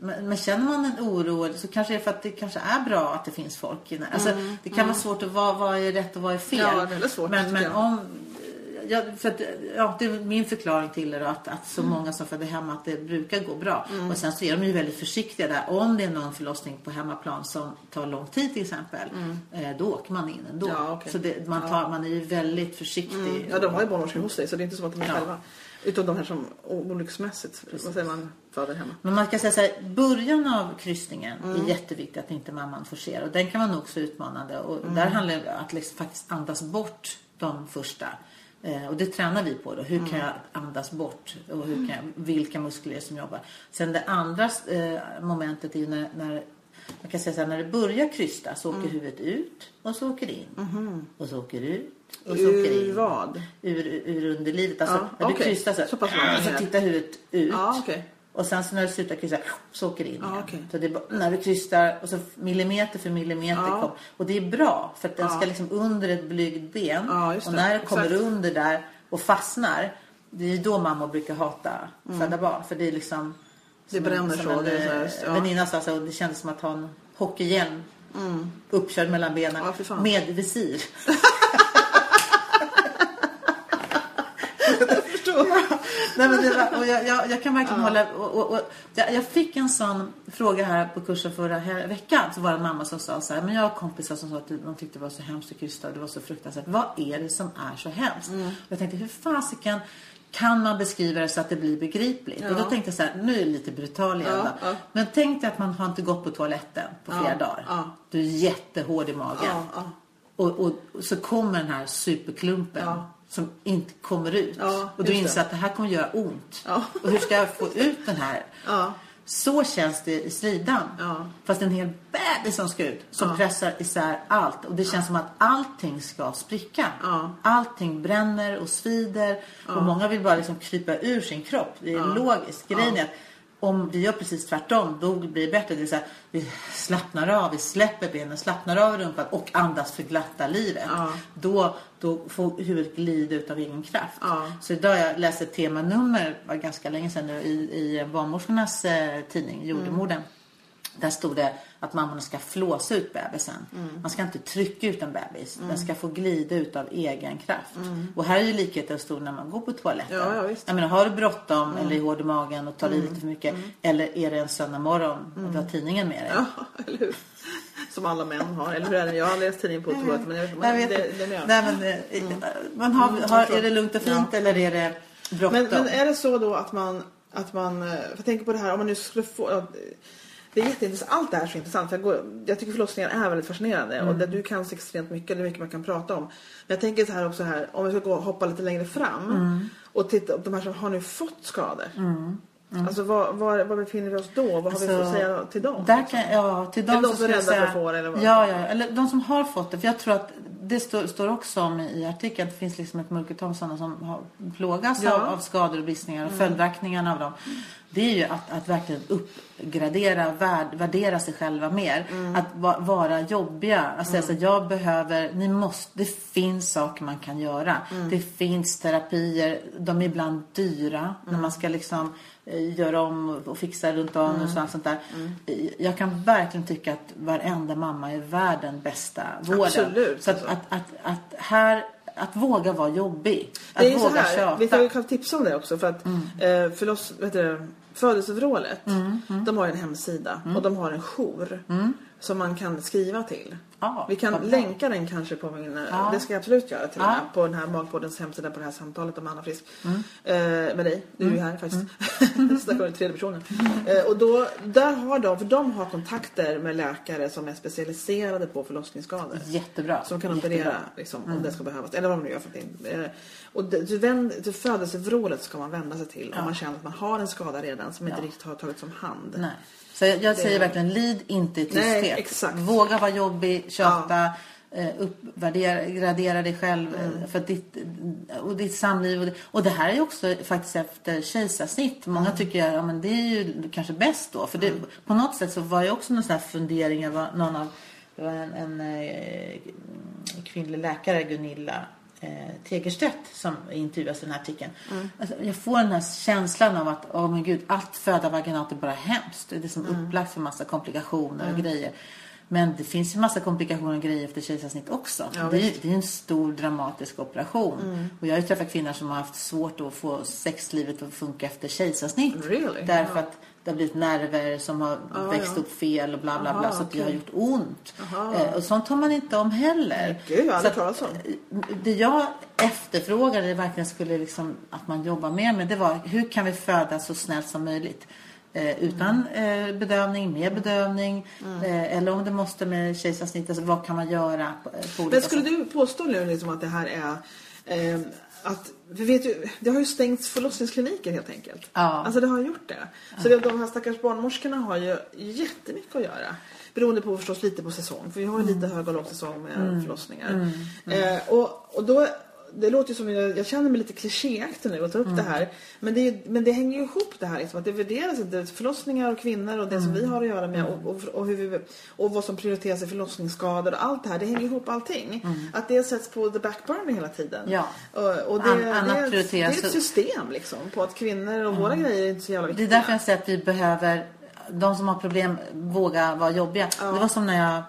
men, känner man en oro så kanske det är för att det kanske är bra att det finns folk i alltså, Det kan vara svårt att vara vad är rätt och vad är fel. Mm, Ja, det är svårt, Men, men om Ja, för att, ja, det är min förklaring till det då, att, att så Mm. många som föder hemma att det brukar gå bra. Och sen så är de ju väldigt försiktiga där. Om det är någon förlossning på hemmaplan som tar lång tid till exempel. Eh, då åker man in ändå. Mm. Ja, okej. Så det, man, tar, man är ju väldigt försiktig. Mm. Ja, de har ju barnmorskor hos sig så det är inte så att de är Ja. själva. Utom de här som olycksmässigt, vad säger man, föder hemma. Men man kan säga så här, början av kryssningen Mm. är jätteviktigt att inte mamman får se. Och den kan vara nog så utmanande. Och Mm. där handlar det om att liksom faktiskt andas bort de första. Eh, och det tränar vi på då. Hur Mm. kan jag andas bort? Och hur kan jag, vilka muskler som jobbar? Sen det andra eh, momentet är ju när, när man kan säga så här, när det börjar krysta så åker Mm. huvudet ut och så åker det in. Och så åker ut och så åker det Ur in. vad? Ur, ur underlivet. Alltså Ja, när det okej. krystar så, Så pass långt så tittar huvudet ut. Ja, okej. Och sen så när det slutar kryssa så åker det in igen. okej. Så det när det krystar och så millimeter för millimeter Ja. kom. Och det är bra för att den Ja. ska liksom under ett blygt ben. Och när det kommer Exakt. under där och fastnar. Det är då mammor brukar hata föda barn. För det är liksom Mm. Det bränner så, En, det är så här, eh, ja. väninna sa så, det kändes som att ha en hockeyhjälm uppkörd mellan benen. Mm. Med visir. förstår. Nej, men det var, och jag, jag, jag kan verkligen hålla... Och, och, och, jag, jag fick en sån fråga här på kursen förra veckan. Så var det en mamma som sa så här, men jag har kompisar som sa att de tyckte det var så hemskt att krysta och det var så fruktansvärt. Vad är det som är så hemskt? Mm. Och jag tänkte, hur fasiken kan man beskriva det så att det blir begripligt? Och då tänkte jag så här, nu är det lite brutal igen Ja, ja. Men tänk dig att man har inte gått på toaletten på flera Ja, dagar. ja. Du är jättehård i magen. Ja, ja. Och, och, och så kommer den här superklumpen Ja. Som inte kommer ut. Ja, och du inser att det här kommer göra ont. Ja. Och hur ska jag få ut den här? Ja. Så känns det i slidan. Fast en hel bebis som ska ut. Som pressar isär allt. Och det känns som att allting ska spricka. Ja. Allting bränner och svider. Och många vill bara liksom krypa ur sin kropp. Det är logiskt. Grejen är att om vi gör precis tvärtom, då blir det bättre. Det så här, vi slappnar av, vi släpper benen, slappnar av i rumpan och andas för glatta livet. Ja. Då, då får huvudet glida ut av egen kraft. Ja. Så idag jag läste ett temanummer, var ganska länge sedan nu, i, i barnmorskornas eh, tidning Jordemodern. Där stod det att mammorna ska flåsa ut bebisen. Mm. Man ska inte trycka ut en bebis. Den ska få glida ut av egen kraft. Och här är ju likheten stor när man går på toaletten. Mm. Ja, ja, visst. Mm. Jag menar, har du bråttom eller är hård i magen och tar i lite för mycket. Eller är det en söndag morgon och du har tidningen med dig. Ja, eller hur? Som alla män har. Eller hur är det? Jag har läst tidningen på toaletten men jag Jag det, det är Nej, men, eh, man har, har, är det lugnt och fint eller är det bråttom? Men, men är det så då att man, att man, eh, för jag tänker på det här om man nu skulle få, ja, det är jätteintressant, allt det här är så intressant. Jag, går, jag tycker förlossningar är väldigt fascinerande och det, du kan så extremt mycket, det är mycket man kan prata om. Men jag tänker så här också här, om vi ska gå hoppa lite längre fram och titta på de här som har nu fått skador. Alltså var, var, var befinner vi oss då? Vad har vi för att säga till dem? Där kan, ja, till dem de så som är rädda för säga, att få det, eller vad? Ja, ja, eller de som har fått det. För jag tror att det står, står också om i artikeln att det finns liksom ett mörkertal sådana som har plågas Ja. av, av skador och bristningar och följdverkningarna av dem. Det är ju att, att verkligen uppgradera, värd, värdera sig själva mer. Att va, vara jobbiga. Att säga så här, jag behöver, ni måste, det finns saker man kan göra. Det finns terapier, de är ibland dyra när man ska liksom göra om och fixa runt anus och allt sånt där. Jag kan verkligen tycka att varenda mamma är värd den bästa vården. Absolut, Så att, att, att, att här, att våga vara jobbig. Att Det är ju så våga här, tjata. vi kan, kan tipsa om det också för att Mm. eh, förloss, vet du, födelsevrålet, de har en hemsida och de har en jour som man kan skriva till. Mm. Ja, vi kan länka den kanske på min, Ja. det ska jag absolut göra till och Ja. med, på den här Magpoddens hemsida på det här samtalet om Anna Frisk. Mm. Eh, med dig, du är ju här faktiskt. Där kommer den tredje personen. Eh, och då, där har de, för de har kontakter med läkare som är specialiserade på förlossningsskador. Jättebra. Som kan Jättebra. operera liksom, om det ska behövas. Eller vad man nu gör för någonting. Och det, vänd, till födelsevrålet ska man vända sig till om man känner att man har en skada redan som inte Ja. riktigt har tagits om hand. Nej. Så jag, jag säger verkligen, lid inte i tysthet. Nej, exakt. Våga vara jobbig, tjata, eh, uppvärdera gradera dig själv Mm. eh, för ditt, och ditt samliv. Och det, och det här är ju också faktiskt efter kejsarsnitt. Många Mm. tycker ja, men det är ju kanske bäst då. För det, på något sätt så var jag också någon sån här fundering över någon av det var en, en eh, kvinnlig läkare, Gunilla eh, Tegerstedt, som intervjuas i den här artikeln. Mm. Alltså, jag får den här känslan av att, åh men gud, allt föda vaginalt är bara hemskt. Det är som Mm. upplagt för massa komplikationer och grejer. Men det finns ju massa komplikationer och grejer efter kejsarsnitt också. Ja, det, är, det är en stor dramatisk operation. Mm. Och jag har ju träffat kvinnor som har haft svårt att få sexlivet att funka efter kejsarsnitt. Really? Därför Ja. att det har blivit nerver som har Ja, växt ja. upp fel och bla bla bla. Aha, så att det har gjort ont. Eh, och sånt tar man inte om heller. Gud, jag Så att, eh, Det jag efterfrågade, det verkligen skulle liksom, att man jobbar mer med, det var hur kan vi föda så snällt som möjligt? Eh, utan eh, bedövning, med bedövning. Mm. Eh, eller om det måste med kejsarsnitt. Alltså, vad kan man göra på, på olika Men skulle sätt? du påstå nu liksom att det här är eh, att, vi vet ju, det har ju stängts förlossningskliniker helt enkelt. Ja. Alltså det har gjort det. Så det, de här stackars barnmorskorna har ju jättemycket att göra. Beroende på förstås lite på säsong. För vi har ju lite hög och låg säsong med förlossningar. Eh, och, och då, det låter ju som, jag, jag känner mig lite klichéaktig nu att ta upp det här. Men det, men det hänger ju ihop det här liksom, att det värderas inte. Förlossningar och kvinnor och det som vi har att göra med och, och, och, hur vi, och vad som prioriteras i förlossningsskador och allt det här. Det hänger ihop allting. Att det sätts på the back burner hela tiden. Ja. Och, och det, An- det, det prioriteras. är ett system liksom på att kvinnor och våra grejer är inte så jävla Det är viktiga. därför jag säger att vi behöver, de som har problem, våga vara jobbiga. Det var som när jag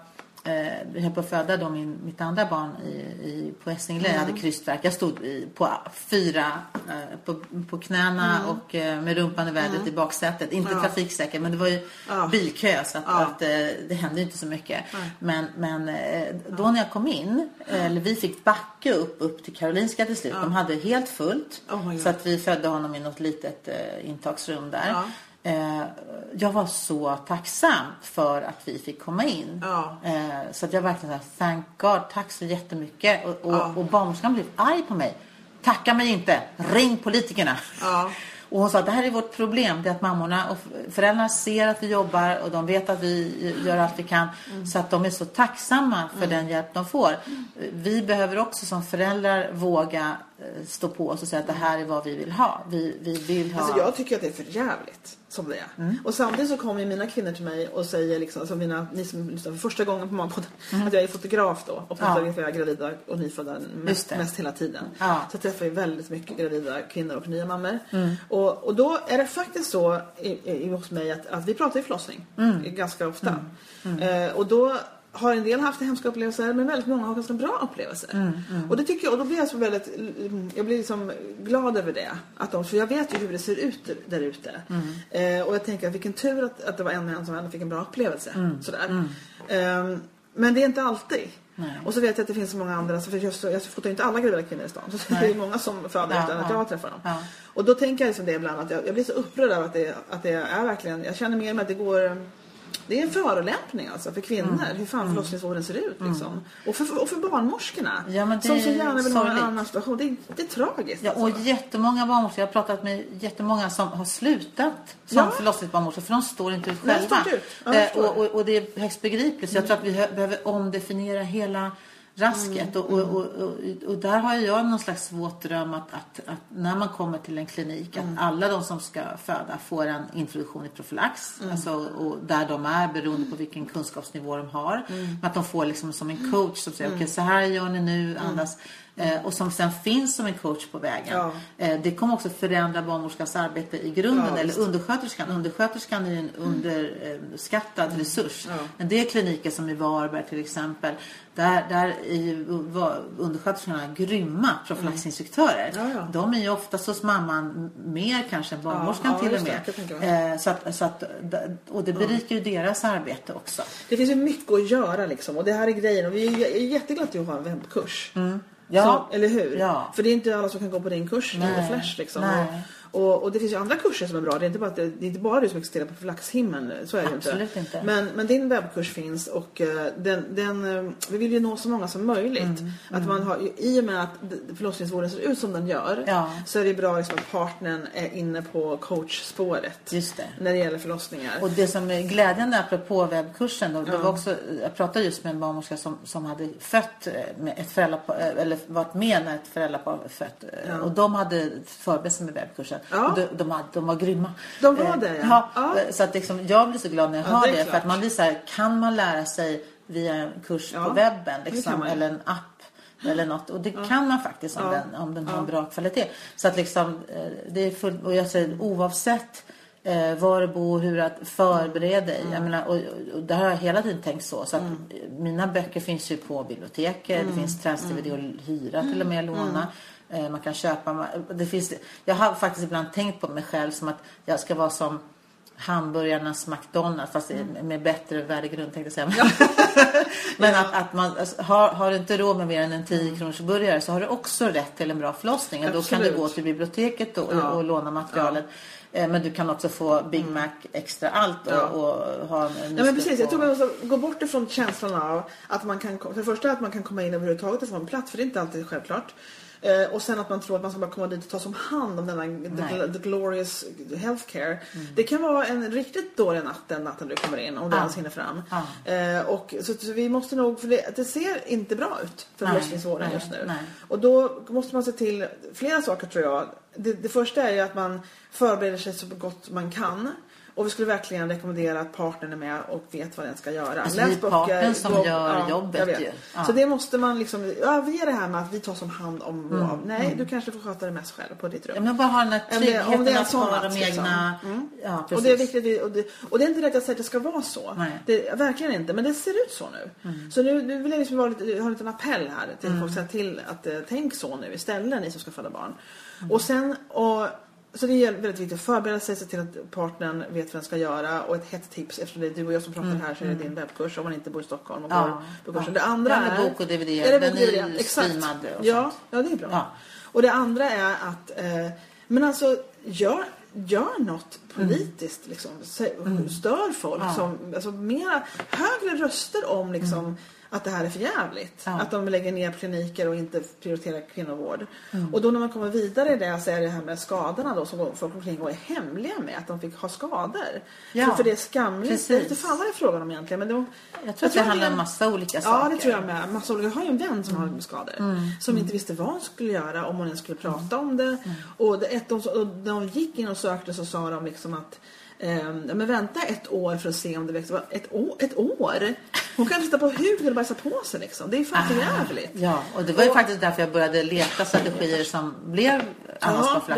eh, vi höll på att föda då min, mitt andra barn i, i, på Essingelä. Jag hade krystvärk. Jag stod i, på fyra, eh, på, på knäna och eh, med rumpan i vädret i baksätet. Inte Ja. trafiksäkert men det var ju Ja. bilkö så att, Ja. att eh, det hände inte så mycket. Men, men eh, då när jag kom in, eller vi fick backa upp, upp till Karolinska till slut. De hade helt fullt. Oh så att vi födde honom i något litet intagsrum där. Eh, jag var så tacksam för att vi fick komma in. Ja. Eh, så att jag verkligen sa thank God, tack så jättemycket. Och, och, Ja. och barnmorskan blev arg på mig. Tacka mig inte, ring politikerna. Ja. Och hon sa att det här är vårt problem. Det är att mammorna och föräldrarna ser att vi jobbar och de vet att vi gör allt vi kan. Mm. Så att de är så tacksamma för den hjälp de får. Vi behöver också som föräldrar våga eh, stå på oss och säga att det här är vad vi vill ha. Vi, vi vill ha... Alltså jag tycker att det är för jävligt som det är. Mm. Och samtidigt så kommer mina kvinnor till mig och säger liksom, alltså mina, ni som lyssnar för första gången på Magpodden, att jag är fotograf då och Mm. Ja. fotograferar gravida och nyfödda mest, mest hela tiden. Ja. Mm. Så jag träffar ju väldigt mycket gravida kvinnor och nya mammor. Och, och då är det faktiskt så i, i, hos mig att, att vi pratar ju förlossning Mm. ganska ofta. Eh, och då har en del haft hemska upplevelser men väldigt många har ganska bra upplevelser. Mm, Och det tycker jag, och då blir jag så väldigt, jag blir liksom glad över det. Att de, för jag vet ju hur det ser ut där ute. Mm. Eh, och jag tänker att vilken tur att, att det var en män som ändå fick en bra upplevelse. Mm. Sådär. Ehm, men det är inte alltid. Nej. Och så vet jag att det finns så många andra, så för jag, så- jag fotar ju inte alla gravida kvinnor i stan. Så det är många som föder Ja, utan att ja. jag träffar dem. Ja. Och då tänker jag liksom det ibland att jag, jag blir så upprörd över att det, att det är verkligen, jag känner mer med att det går det är en förolämpning alltså för kvinnor, Mm. hur fan förlossningsvården ser ut liksom. Och, för, och för barnmorskorna. Ja, som så är gärna vill ha en annan situation. Det är, det är tragiskt Ja, och alltså. jättemånga barnmorskor, jag har pratat med jättemånga som har slutat som Ja. förlossningsbarnmorskor för de står inte ut själva. inte ut. Ja, Eh, och, och, och det är högst begripligt. Så jag tror att vi hö- behöver omdefiniera hela rasket. Och, och, och, och, och där har jag någon slags våt dröm att, att, att när man kommer till en klinik att alla de som ska föda får en introduktion i profylax. Alltså, och där de är beroende på vilken kunskapsnivå de har. Men att de får liksom som en coach som säger okej så här gör ni nu, andas. Eh, och som sen finns som en coach på vägen. Ja. Eh, det kommer också förändra barnmorskans arbete i grunden. Ja, eller undersköterskan. Undersköterskan är ju en underskattad resurs. Ja. En del kliniker som i Varberg till exempel. Där, där är undersköterskorna grymma profylaxinstruktörer. Ja, ja. De är ju oftast hos mamman mer kanske än barnmorskan till och det. med. Mig. Eh, så att, så att, och det berikar ju deras arbete också. Det finns ju mycket att göra liksom. Och det här är grejen. Och vi är jätteglada att du har en webbkurs. Mm. Ja. Så, eller hur? Ja. För det är inte alla som kan gå på din kurs eller Flash liksom. Och, och det finns ju andra kurser som är bra. Det är inte bara, att det, det är inte bara du som existerar på Flaxhimlen. Så är det Absolut inte. Men, men din webbkurs finns och eh, den, den, eh, vi vill ju nå så många som möjligt. Mm, Att man har, I och med att förlossningsvården ser ut som den gör Ja. så är det bra liksom att partnern är inne på coachspåret. Just det. När det gäller förlossningar. Och det som är glädjande apropå webbkursen då, Ja. var också, jag pratade just med en barnmorska som, som hade fött eh, med ett föräldrapar, eller varit med när ett föräldrapar fött. Ja. Och de hade förberett sig med webbkursen. Ja. Och de, de, hade, de var grymma. De var Eh, det, ja. Ja. eh, Så att liksom, jag blir så glad när jag Ja, hör det det. För att man blir så här, kan man lära sig via en kurs Ja, på webben det liksom, eller en app. Eller något. Och det kan man faktiskt om Ja. den, om den har en bra kvalitet. Så att liksom, eh, det är full, och jag säger oavsett eh, var du bor, hur att förbereda dig. Jag menar, och, och där har jag hela tiden tänkt så. så att, eh, Mina böcker finns ju på biblioteket. Det finns träns-DVD att hyra till och med, låna. Eh, man kan köpa. Det finns, jag har faktiskt ibland tänkt på mig själv som att jag ska vara som hamburgarnas McDonalds fast med bättre värdegrund tänkte jag säga. Men att, att man alltså, har, har du inte råd med mer än en 10 kronors burgare så har du också rätt till en bra förlossning. Och då kan du gå till biblioteket och, Ja. och låna materialet. Eh, Men du kan också få Big Mac extra allt och, Ja. och ha en Ja men precis, jag tror man måste gå bort ifrån känslan av att man kan, för det första att man kan komma in överhuvudtaget och få en plats, för det är inte alltid självklart. Eh, och sen att man tror att man ska bara komma dit och ta som hand om denna the, the glorious healthcare. Det kan vara en riktigt dålig natt den natten du kommer in, om du Ja. ens hinner fram. Ja. Eh, och, så, så vi måste nog, för det, det ser inte bra ut för förlossningsvården just nu. nej. Och då måste man se till flera saker tror jag. Det, det första är ju att man förbereder sig så gott man kan. Och vi skulle verkligen rekommendera att partnern är med och vet vad den ska göra. Alltså, det är partnern som gör jobbet jag vet. ju. Ja. Så det måste man liksom, ja vi är det här med att vi tar som hand om Mm, vår, nej du kanske får sköta det mest själv på ditt rum. Ja, men bara ha den här Om det- om det är tryggheten att ha de liksom. egna... Ja, precis. Och det är viktigt, vi- och det, och det är inte rätt att säga att det ska vara så. Nej. Det, verkligen inte, men det ser ut så nu. Så nu, nu vill jag liksom vara lite, ha en liten appell här till folk, säga till att eh, tänk så nu istället ni som ska föda barn. Och sen, och, så det är väldigt viktigt att förbereda sig, se till att partnern vet vad den ska göra och ett hett tips eftersom det är du och jag som pratar här så är det din webbkurs om man inte bor i Stockholm och Ja. på kursen. Ja. Det andra Ja, är... bok och DVD. Är Den är streamad och Ja, sånt. ja, det är bra. Ja. Och det andra är att, eh, men alltså gör, gör något politiskt liksom. Sä- Stör folk Mm. Som, alltså mera, högre röster om liksom att det här är för jävligt. Mm. Ja. Att de lägger ner kliniker och inte prioriterar kvinnovård. Mm. Och då när man kommer vidare i det så är det här med skadorna då som folk omkring och är hemliga med att de fick ha skador. Ja. För, för det är skamligt. Precis. Jag vet inte fan vad det är frågan om egentligen. Men det, Jag tror att det handlar om massa olika Ja, saker. det tror jag med. Massa olika. Jag har ju en vän som har skador. Mm. Som inte visste vad hon skulle göra om hon ens skulle prata om det. Och, det ett, de, och när de gick in och sökte så sa de liksom att ja, men vänta ett år för att se om det växer. Ett år? Ett år? Hon kan sitta på huden och bajsa på sig liksom. Det är fan för jävligt. Ja, och det var ju Och- faktiskt därför jag började leta strategier som blev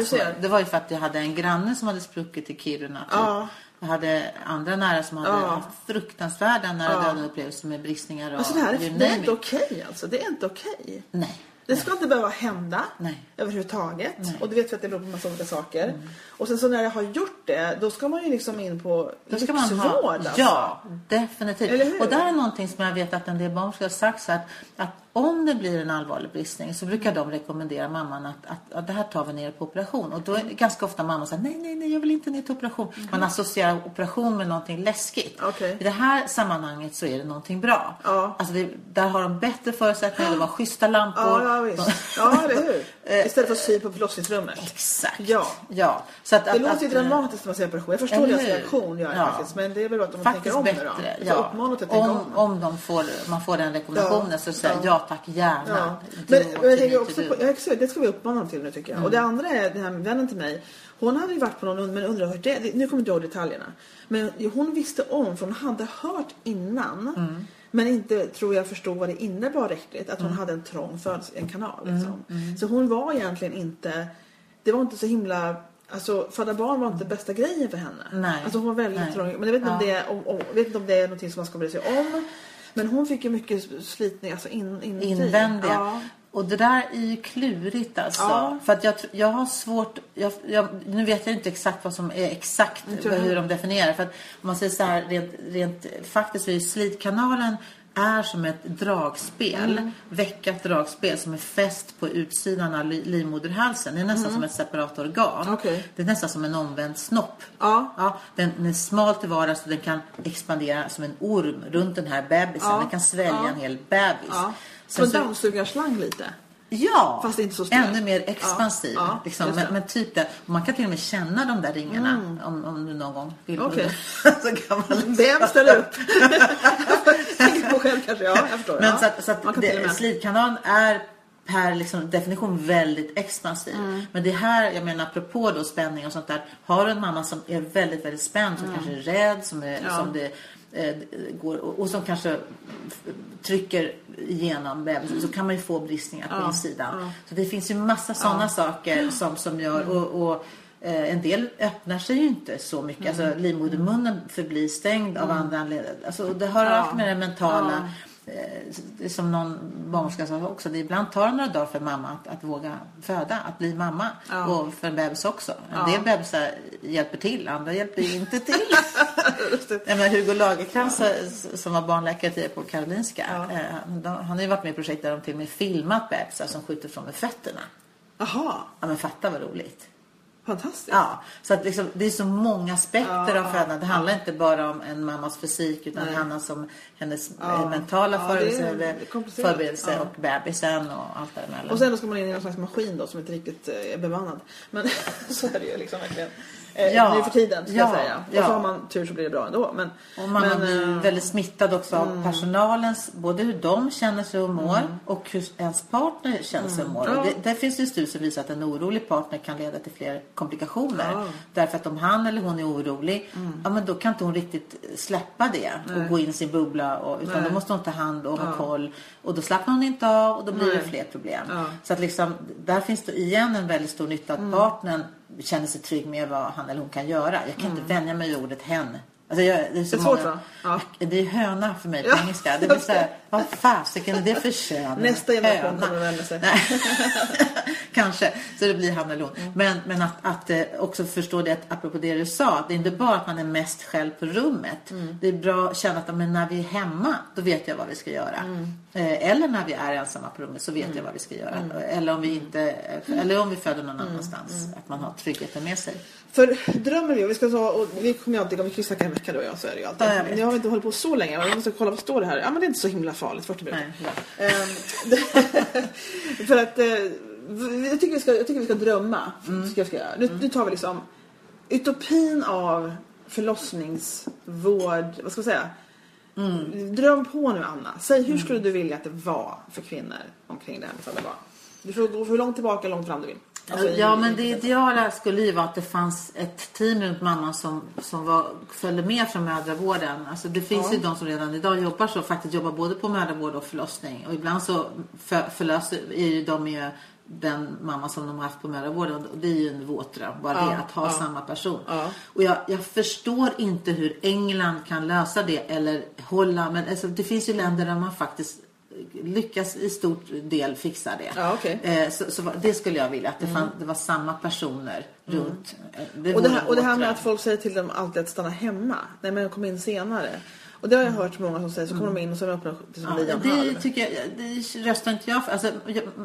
ser. Det var ju för att jag hade en granne som hade spruckit i Kiruna. Typ. Ja. Jag hade andra nära som hade Ja. haft fruktansvärda nära Ja. döden upplevelser med bristningar och Alltså det här är, det är inte okej alltså. Det är inte okej. Nej. Det ska inte behöva hända Nej. överhuvudtaget. Nej. Mm. Och du vet vi att det beror på massa olika saker. Och sen så när jag har gjort det, då ska man ju liksom in på Då ska man ha, lyxvård alltså. Ja, definitivt. Och där är någonting som jag vet att en del barnmorskor har sagt så att, att om det blir en allvarlig bristning så brukar de rekommendera mamman att, att, att det här tar vi ner på operation. Och då är det ganska ofta mamman säger nej, nej, nej, jag vill inte ner till operation. Man associerar operation med någonting läskigt. Mm. Okej. I det här sammanhanget så är det någonting bra. Ja. Alltså det, där har de bättre förutsättningar, de har schyssta lampor. Ja, ja visst. Ja, eller hur? Istället för att sy på förlossningsrummet. Exakt. Ja. ja. Så att, Det att, låter ju dramatiskt när man säger operation. Jag förstår deras reaktion, gör Ja. faktiskt. Men det är väl att de Faktiskt tänker om bättre. nu då. Ja. om, om. om de får, man får den rekommendationen så säger Ja. Tack gärna. Ja. Men, men jag tänker också på, do. ja, exakt, det ska vi uppmana till nu tycker jag. Och det andra är den här vännen till mig. Hon hade ju varit på någon, men undrar hur det, nu kommer inte jag ihåg detaljerna. Men hon visste om, för hon hade hört innan. Mm. Men inte tror jag förstod vad det innebar riktigt. Att hon Mm. hade en trång födelse, en kanal. Liksom. Så hon var egentligen inte, det var inte så himla Alltså föda barn var inte bästa grejen för henne. Nej. Alltså hon var väldigt Nej. trång. Men jag vet inte, om, Ja. det, är- om, om, jag vet inte om det är någonting som man ska bry sig om. Men hon fick ju mycket slitning alltså in, inuti. invändiga. Ja. Och det där är ju klurigt alltså. Ja. För att jag, jag har svårt, jag, jag, nu vet jag inte exakt vad som är exakt hur de definierar. För att om man säger så här rent, rent faktiskt så är ju slitkanalen är som ett dragspel, Mm. veckat dragspel som är fäst på utsidan av li, livmoderhalsen. Det är nästan som ett separat organ. Mm. Okej. Det är nästan som en omvänd snopp. Ja. Ja, den, den är smal till vardags och den kan expandera som en orm runt den här bebisen. Ja. Den kan svälja Ja. en hel bebis. Ja. Som dammsugarslang lite. Ja, Fast inte så ännu mer expansiv. Ja, ja, liksom. men, men typ det. Man kan till och med känna de där ringarna om, om du någon gång vill. Okej. så kan man liksom. Vem ställer upp? Tänker på själv kanske. Ja, jag förstår. Men ja. så att, så Man att det, med. slidkanalen är per liksom definition väldigt expansiv. Mm. Men det här, jag menar apropå då spänning och sånt där. Har du en mamma som är väldigt, väldigt spänd, som kanske är rädd, som, är, Mm. Ja. som det går, och, som kanske trycker igenom bebisen så kan man ju få bristningar på Ja, insidan. ja. Så det finns ju massa sådana saker som, som gör och, och eh, en del öppnar sig ju inte så mycket. Alltså livmodermunnen förblir stängd av andra anledningar. Alltså, det har Mm. Ja. allt med det mentala. Eh, som någon barnmorska sa också. Det ibland tar det några dagar för mamma att, att våga föda. Att bli mamma. Ja. Och för en bebis också. En Ja. del bebisar hjälper till. Andra hjälper inte till. Jag menar, Hugo Lagercrantz eh, som var barnläkare tidigare på Karolinska. Ja. eh, Han har ju varit med i projekt där de till och med filmat bebisar som skjuter från med fötterna. Jaha, Ja men fatta vad roligt. Fantastiskt. Ja, så att liksom, det är så många aspekter Ja, av födande. Det handlar inte bara om en mammas fysik utan Nej. det handlar om hennes Ja. eh, mentala Ja, det är förberedelse, förberedelse Ja. och bebisen och allt däremellan. Och sen då ska man in i någon slags maskin då som inte riktigt eh, är bemannad. Men så är det ju liksom verkligen. Eh, Ja. Nu för tiden ska Ja, jag säga. Och ja. så har man tur så blir det bra ändå. Men, Och man men, blir eh, väldigt smittad också av personalens, både hur de känner sig och mår och hur ens partner känner sig och mår. Ja. Och Det, där finns det en studie som visar att en orolig partner kan leda till fler komplikationer. Ja. Därför att om han eller hon är orolig, ja men då kan inte hon riktigt släppa det och gå in i sin bubbla. Och, utan Nej. då måste hon ta hand och ha koll. Och då slappnar hon inte av och då blir det Nej. fler problem. Så att liksom, där finns det igen en väldigt stor nytta att partnern känner sig trygg med vad han eller hon kan göra. Jag kan inte vänja mig vid ordet hen. Alltså jag, det är så Det är svårt, många, va? Ja. Det är höna för mig på Ja, engelska. Det blir så här, vad fasiken är det för kön? Nästa generation kommer att vänja sig. Kanske, så det blir han eller hon. Mm. Men, men att, att eh, också förstå det, att, apropå det du sa, det är inte bara att man är mest själv på rummet. Mm. Det är bra att känna att men när vi är hemma, då vet jag vad vi ska göra. Mm. Eh, eller när vi är ensamma på rummet så vet jag vad vi ska göra. Mm. Eller om vi inte, eller om vi föder någon annanstans. Att man har tryggheten med sig. För drömmer vi, och vi ska ta, och vi kommer ju alltid, om vi kryssar en vecka då ja, så är det ju alltid. Ja, jag. Nu har inte hållit på så länge, men vi måste kolla vad står det här. Ja men det är inte så himla farligt, 40 minuter. Nej. Ehm, för att eh, jag, tycker vi ska, jag tycker vi ska drömma. Mm. Ska jag ska. Nu, nu tar vi liksom utopin av förlossningsvård, vad ska jag säga? Mm. Dröm på nu Anna. Säg hur skulle du vilja att det var för kvinnor omkring det här med föda barn? Du får gå hur långt tillbaka, långt fram du vill. Alltså ja, men det ideala skulle ju vara att det fanns ett team runt mamman som, som var, följde med från mödravården. Alltså det finns Ja. ju de som redan idag jobbar så, faktiskt jobbar både på mödravård och förlossning. Och ibland så för, förlöser är ju de ju den mamma som de har haft på mödravården. Och det är ju en våt dröm, bara Ja, det, att ha ja. samma person. Ja. Och jag, jag förstår inte hur England kan lösa det, eller Holland. Men alltså, det finns ju länder där man faktiskt lyckas i stort del fixa det. Ja, okej. Eh, så, så det skulle jag vilja, att det, fann, det var samma personer runt. Eh, Det Och det, här, och det här med att folk säger till dem alltid att stanna hemma. Nej men kommer in senare. Och det har jag hört många som säger. Så kommer de in och så är de öppna till som Ja, lian det halv. tycker jag, det röstar inte jag för. Alltså,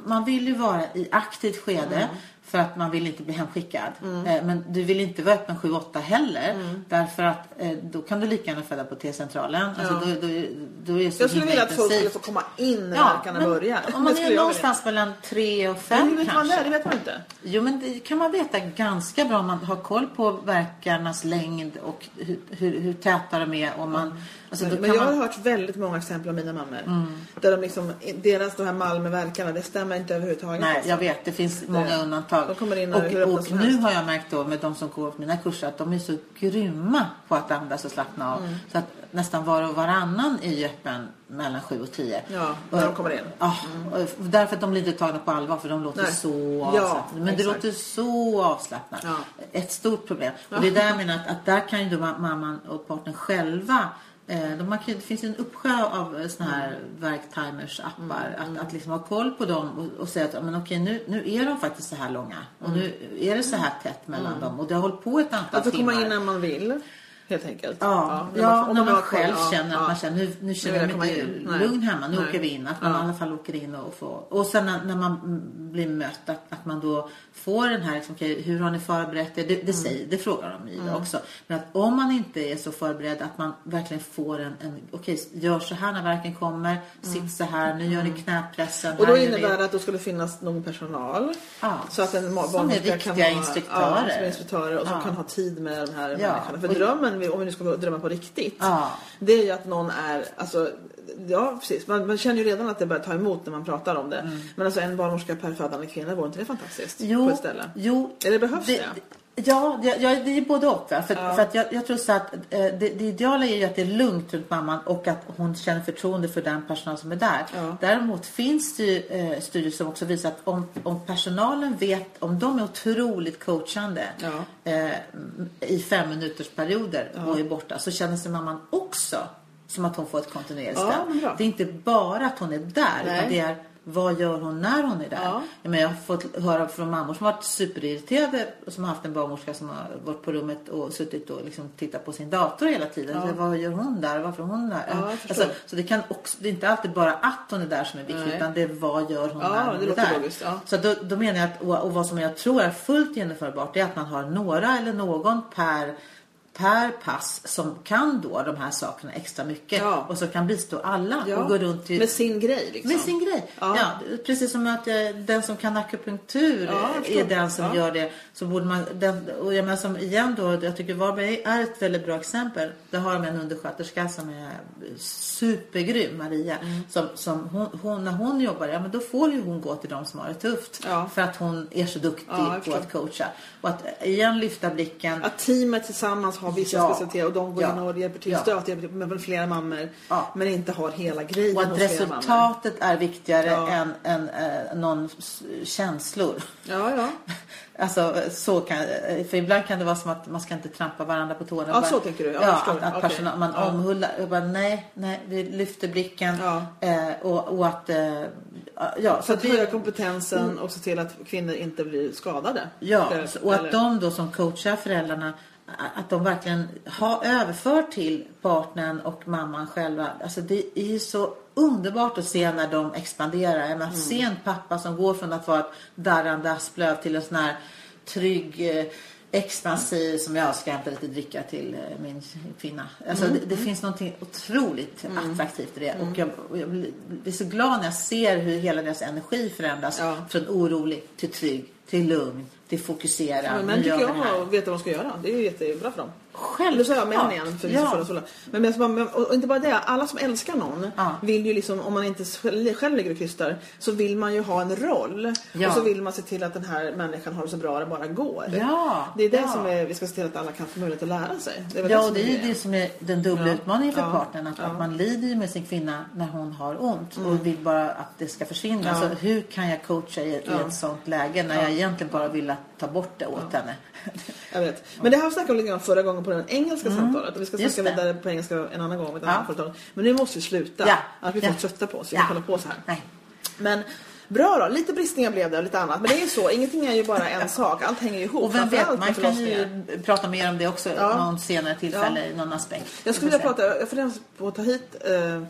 man vill ju vara i aktivt skede Mm. För att man vill inte bli hemskickad. Eh, Men du vill inte vara öppen 7-8 heller. Mm. Därför att eh, då kan du lika gärna föda på T-centralen. Alltså, då, då, då är så Jag skulle vilja att folk skulle få komma in när Ja, verkarna börjar. Om man är någonstans mellan 3 och 5 vilja. Men hur vet man kanske. det? Det vet man inte. Jo men det kan man veta ganska bra om man har koll på verkarnas längd och hur, hur, hur täta de är. Och man, alltså, då Men, jag har man, hört väldigt många exempel av mina mammor. Där de liksom, deras de här Malmöverkarna, det stämmer inte överhuvudtaget. Nej, alltså. jag vet. Det finns många undantag. Hur och och nu har jag märkt då med de som går på mina kurser att de är så grymma på att andas och slappna av. Mm. Så att nästan var och varannan är ju öppen mellan 7 och 10. Ja, när de kommer in. Mm. Ja, och därför att de blir inte tagna på allvar för de låter Nej. så Ja, avslappnade. Men det låter så avslappnat. Ja. Ett stort problem. Och det är där jag menar att, att där kan ju då ma- mamman och partnern själva de man kan, det finns en uppsjö av såna här verktimers appar. Mm, Att, att liksom ha koll på dem och, och säga att ja, men okej, nu, nu är de faktiskt så här långa. Och nu är det så här tätt mellan dem. Och det har hållit på ett antal Mm. Att få timmar. komma in när man vill. Helt enkelt. Ja, när ja, om när man koll, själv ja, känner att ja. man känner nu, nu känner jag mig. Nej. lugn hemma. Nu Nej. åker vi in. Att man Ja. i alla fall åker in och får. Och sen när, när man mm, blir mött att, att man då får den här liksom, okej, hur har ni förberett er? Det, Mm. det, säger, det frågar de ju också. Men att om man inte är så förberedd att man verkligen får en, en okej, gör så här när verken kommer. Sitt så här, nu gör ni knäpressen. Mm. Och då innebär det att då skulle finnas någon personal. Ja, Så att en som är kan riktiga ha, instruktörer. Ja, som är instruktörer och som Ja. kan ha tid med de här Ja. människorna. För drömmen, om vi nu ska drömma på riktigt. Det är ju att någon är, alltså, ja precis. Man, man känner ju redan att det börjar ta emot när man pratar om det. Men alltså en barnmorska per födande kvinna, vore inte det fantastiskt? På Jo, ett ställe. jo. Eller behövs det? Ja, det, ja, det är både och. För, Ja. för att jag, jag tror så att eh, det, det ideala är ju att det är lugnt runt mamman och att hon känner förtroende för den personal som är där. Ja. Däremot finns det ju eh, studier som också visar att om, om personalen vet, om de är otroligt coachande Ja. eh, i fem minuters perioder och är borta så känner sig mamman också som att hon får ett kontinuerligt Ja, stöd. bra. Det är inte bara att hon är där Nej. utan det är vad gör hon när hon är där? Ja. Jag, menar, jag har fått höra från mammor som har varit superirriterade och som har haft en barnmorska som har varit på rummet och suttit och liksom tittat på sin dator hela tiden. Ja. Så, vad gör hon där? Varför är hon där? Ja, alltså, så det, kan också, det är inte alltid bara att hon är där som är viktigt Nej. utan det är vad gör hon Ja, när hon det är där. logiskt, ja. Så då, då menar jag att, och, och vad som jag tror är fullt genomförbart är att man har några eller någon per per pass som kan då de här sakerna extra mycket Ja. och så kan bistå alla Ja, och gå runt till Med sin grej liksom. med sin grej. Ja. Ja. precis som att eh, den som kan akupunktur är den som gör det. Så borde man, den, och jag menar som igen då, jag tycker Varberg är ett väldigt bra exempel. Där har de en undersköterska som är supergrym, Maria. Mm. Som, som hon, hon, när hon jobbar, ja men då får ju hon gå till de som har det tufft. För att hon är så duktig på att coacha. Och att igen lyfta blicken. Att teamet tillsammans har vissa Ja. specialiteter och de går Ja. in och hjälper till, Ja. stöter, hjälper till med flera mammor. Ja. Men inte har hela grejen Och att resultatet är viktigare Ja. än, än eh, någon känslor. Ja, ja. Alltså så kan, för ibland kan det vara som att man ska inte trampa varandra på tårna. Ja, Bara- så tänker du. Ja, Ja, att, att personal, man Ja. omhullar. Jag bara, nej, nej, vi lyfter blicken. Eh, och, och att, eh, ja, Så att höja kompetensen och se till att kvinnor inte blir skadade. Ja, Eller- och att eller- de då som coachar föräldrarna att de verkligen har överför till partnern och mamman själva. Alltså det är ju så underbart att se när de expanderar. Jag menar, Mm. Se en pappa som går från att vara ett darrande asplöv till en sån här trygg eh, expansiv som jag ska hämta lite dricka till eh, min kvinna. Alltså Mm. det, det finns någonting otroligt attraktivt i det. Och jag, och jag blir blir så glad när jag ser hur hela deras energi förändras. Ja. Från orolig till trygg, till lugn, till fokuserad. Ja, men tycker det här. jag vet vad de ska göra. Det är ju jättebra för dem. Självklart. Nu säger jag män igen för Ja. förra Men, men, men, och inte bara det, alla som älskar någon Ja. vill ju liksom, om man inte själv ligger och krystar, så vill man ju ha en roll. Ja. Och så vill man se till att den här människan har det så bra det bara går. Ja, Det är det som är, vi ska se till att alla kan få möjlighet att lära sig. Det är Ja, och som det är det som är den dubbla utmaningen för partnern. Att. Mm. att man lider ju med sin kvinna när hon har ont och vill bara att det ska försvinna. Så hur kan jag coacha i, i ett sånt läge när jag egentligen bara vill att ta bort det åt henne? Jag vet. Men det här snackade vi lite grann förra gången på det engelska samtalet. Och vi ska Mm. Snacka vidare på engelska en annan gång. Med ett Ja. företag. Men nu måste vi sluta. Ja. Annars blir Ja. folk trötta på oss. Vi Ja. kan hålla på så här. Nej. Men bra då. Lite bristningar blev det och lite annat. Men det är ju så. Ingenting är ju bara en sak. Allt hänger ju ihop. Och vem vet, man kan ju prata mer om det också Ja. någon senare tillfälle i någon aspekt. Jag skulle Vi vilja prata, jag funderar på att ta hit eh,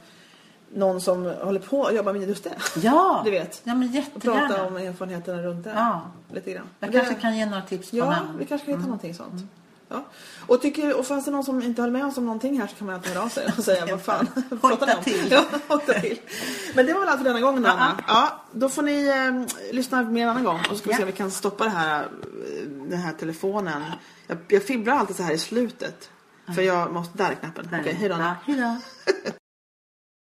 någon som håller på och jobbar med just det. Ja, Du vet. Ja, men Och jättegärna. prata om erfarenheterna runt det. Ja. Lite grann. Jag det- kanske kan ge några tips på Ja, namn. vi kanske kan hitta någonting sånt. Ja. Och, tycker, och fanns det någon som inte höll med oss om någonting här så kan man alltid höra av sig och säga vad fan pratar ni om? till. Ja, hojta till. Men det var väl allt för denna gången Anna. Ja, då får ni eh, lyssna mer en annan gång och så ska vi se Ja. om vi kan stoppa det här, den här telefonen. Jag, jag fibblar alltid så här i slutet. För jag måste, där är knappen. Okej, hej då Anna. Ja, hej då.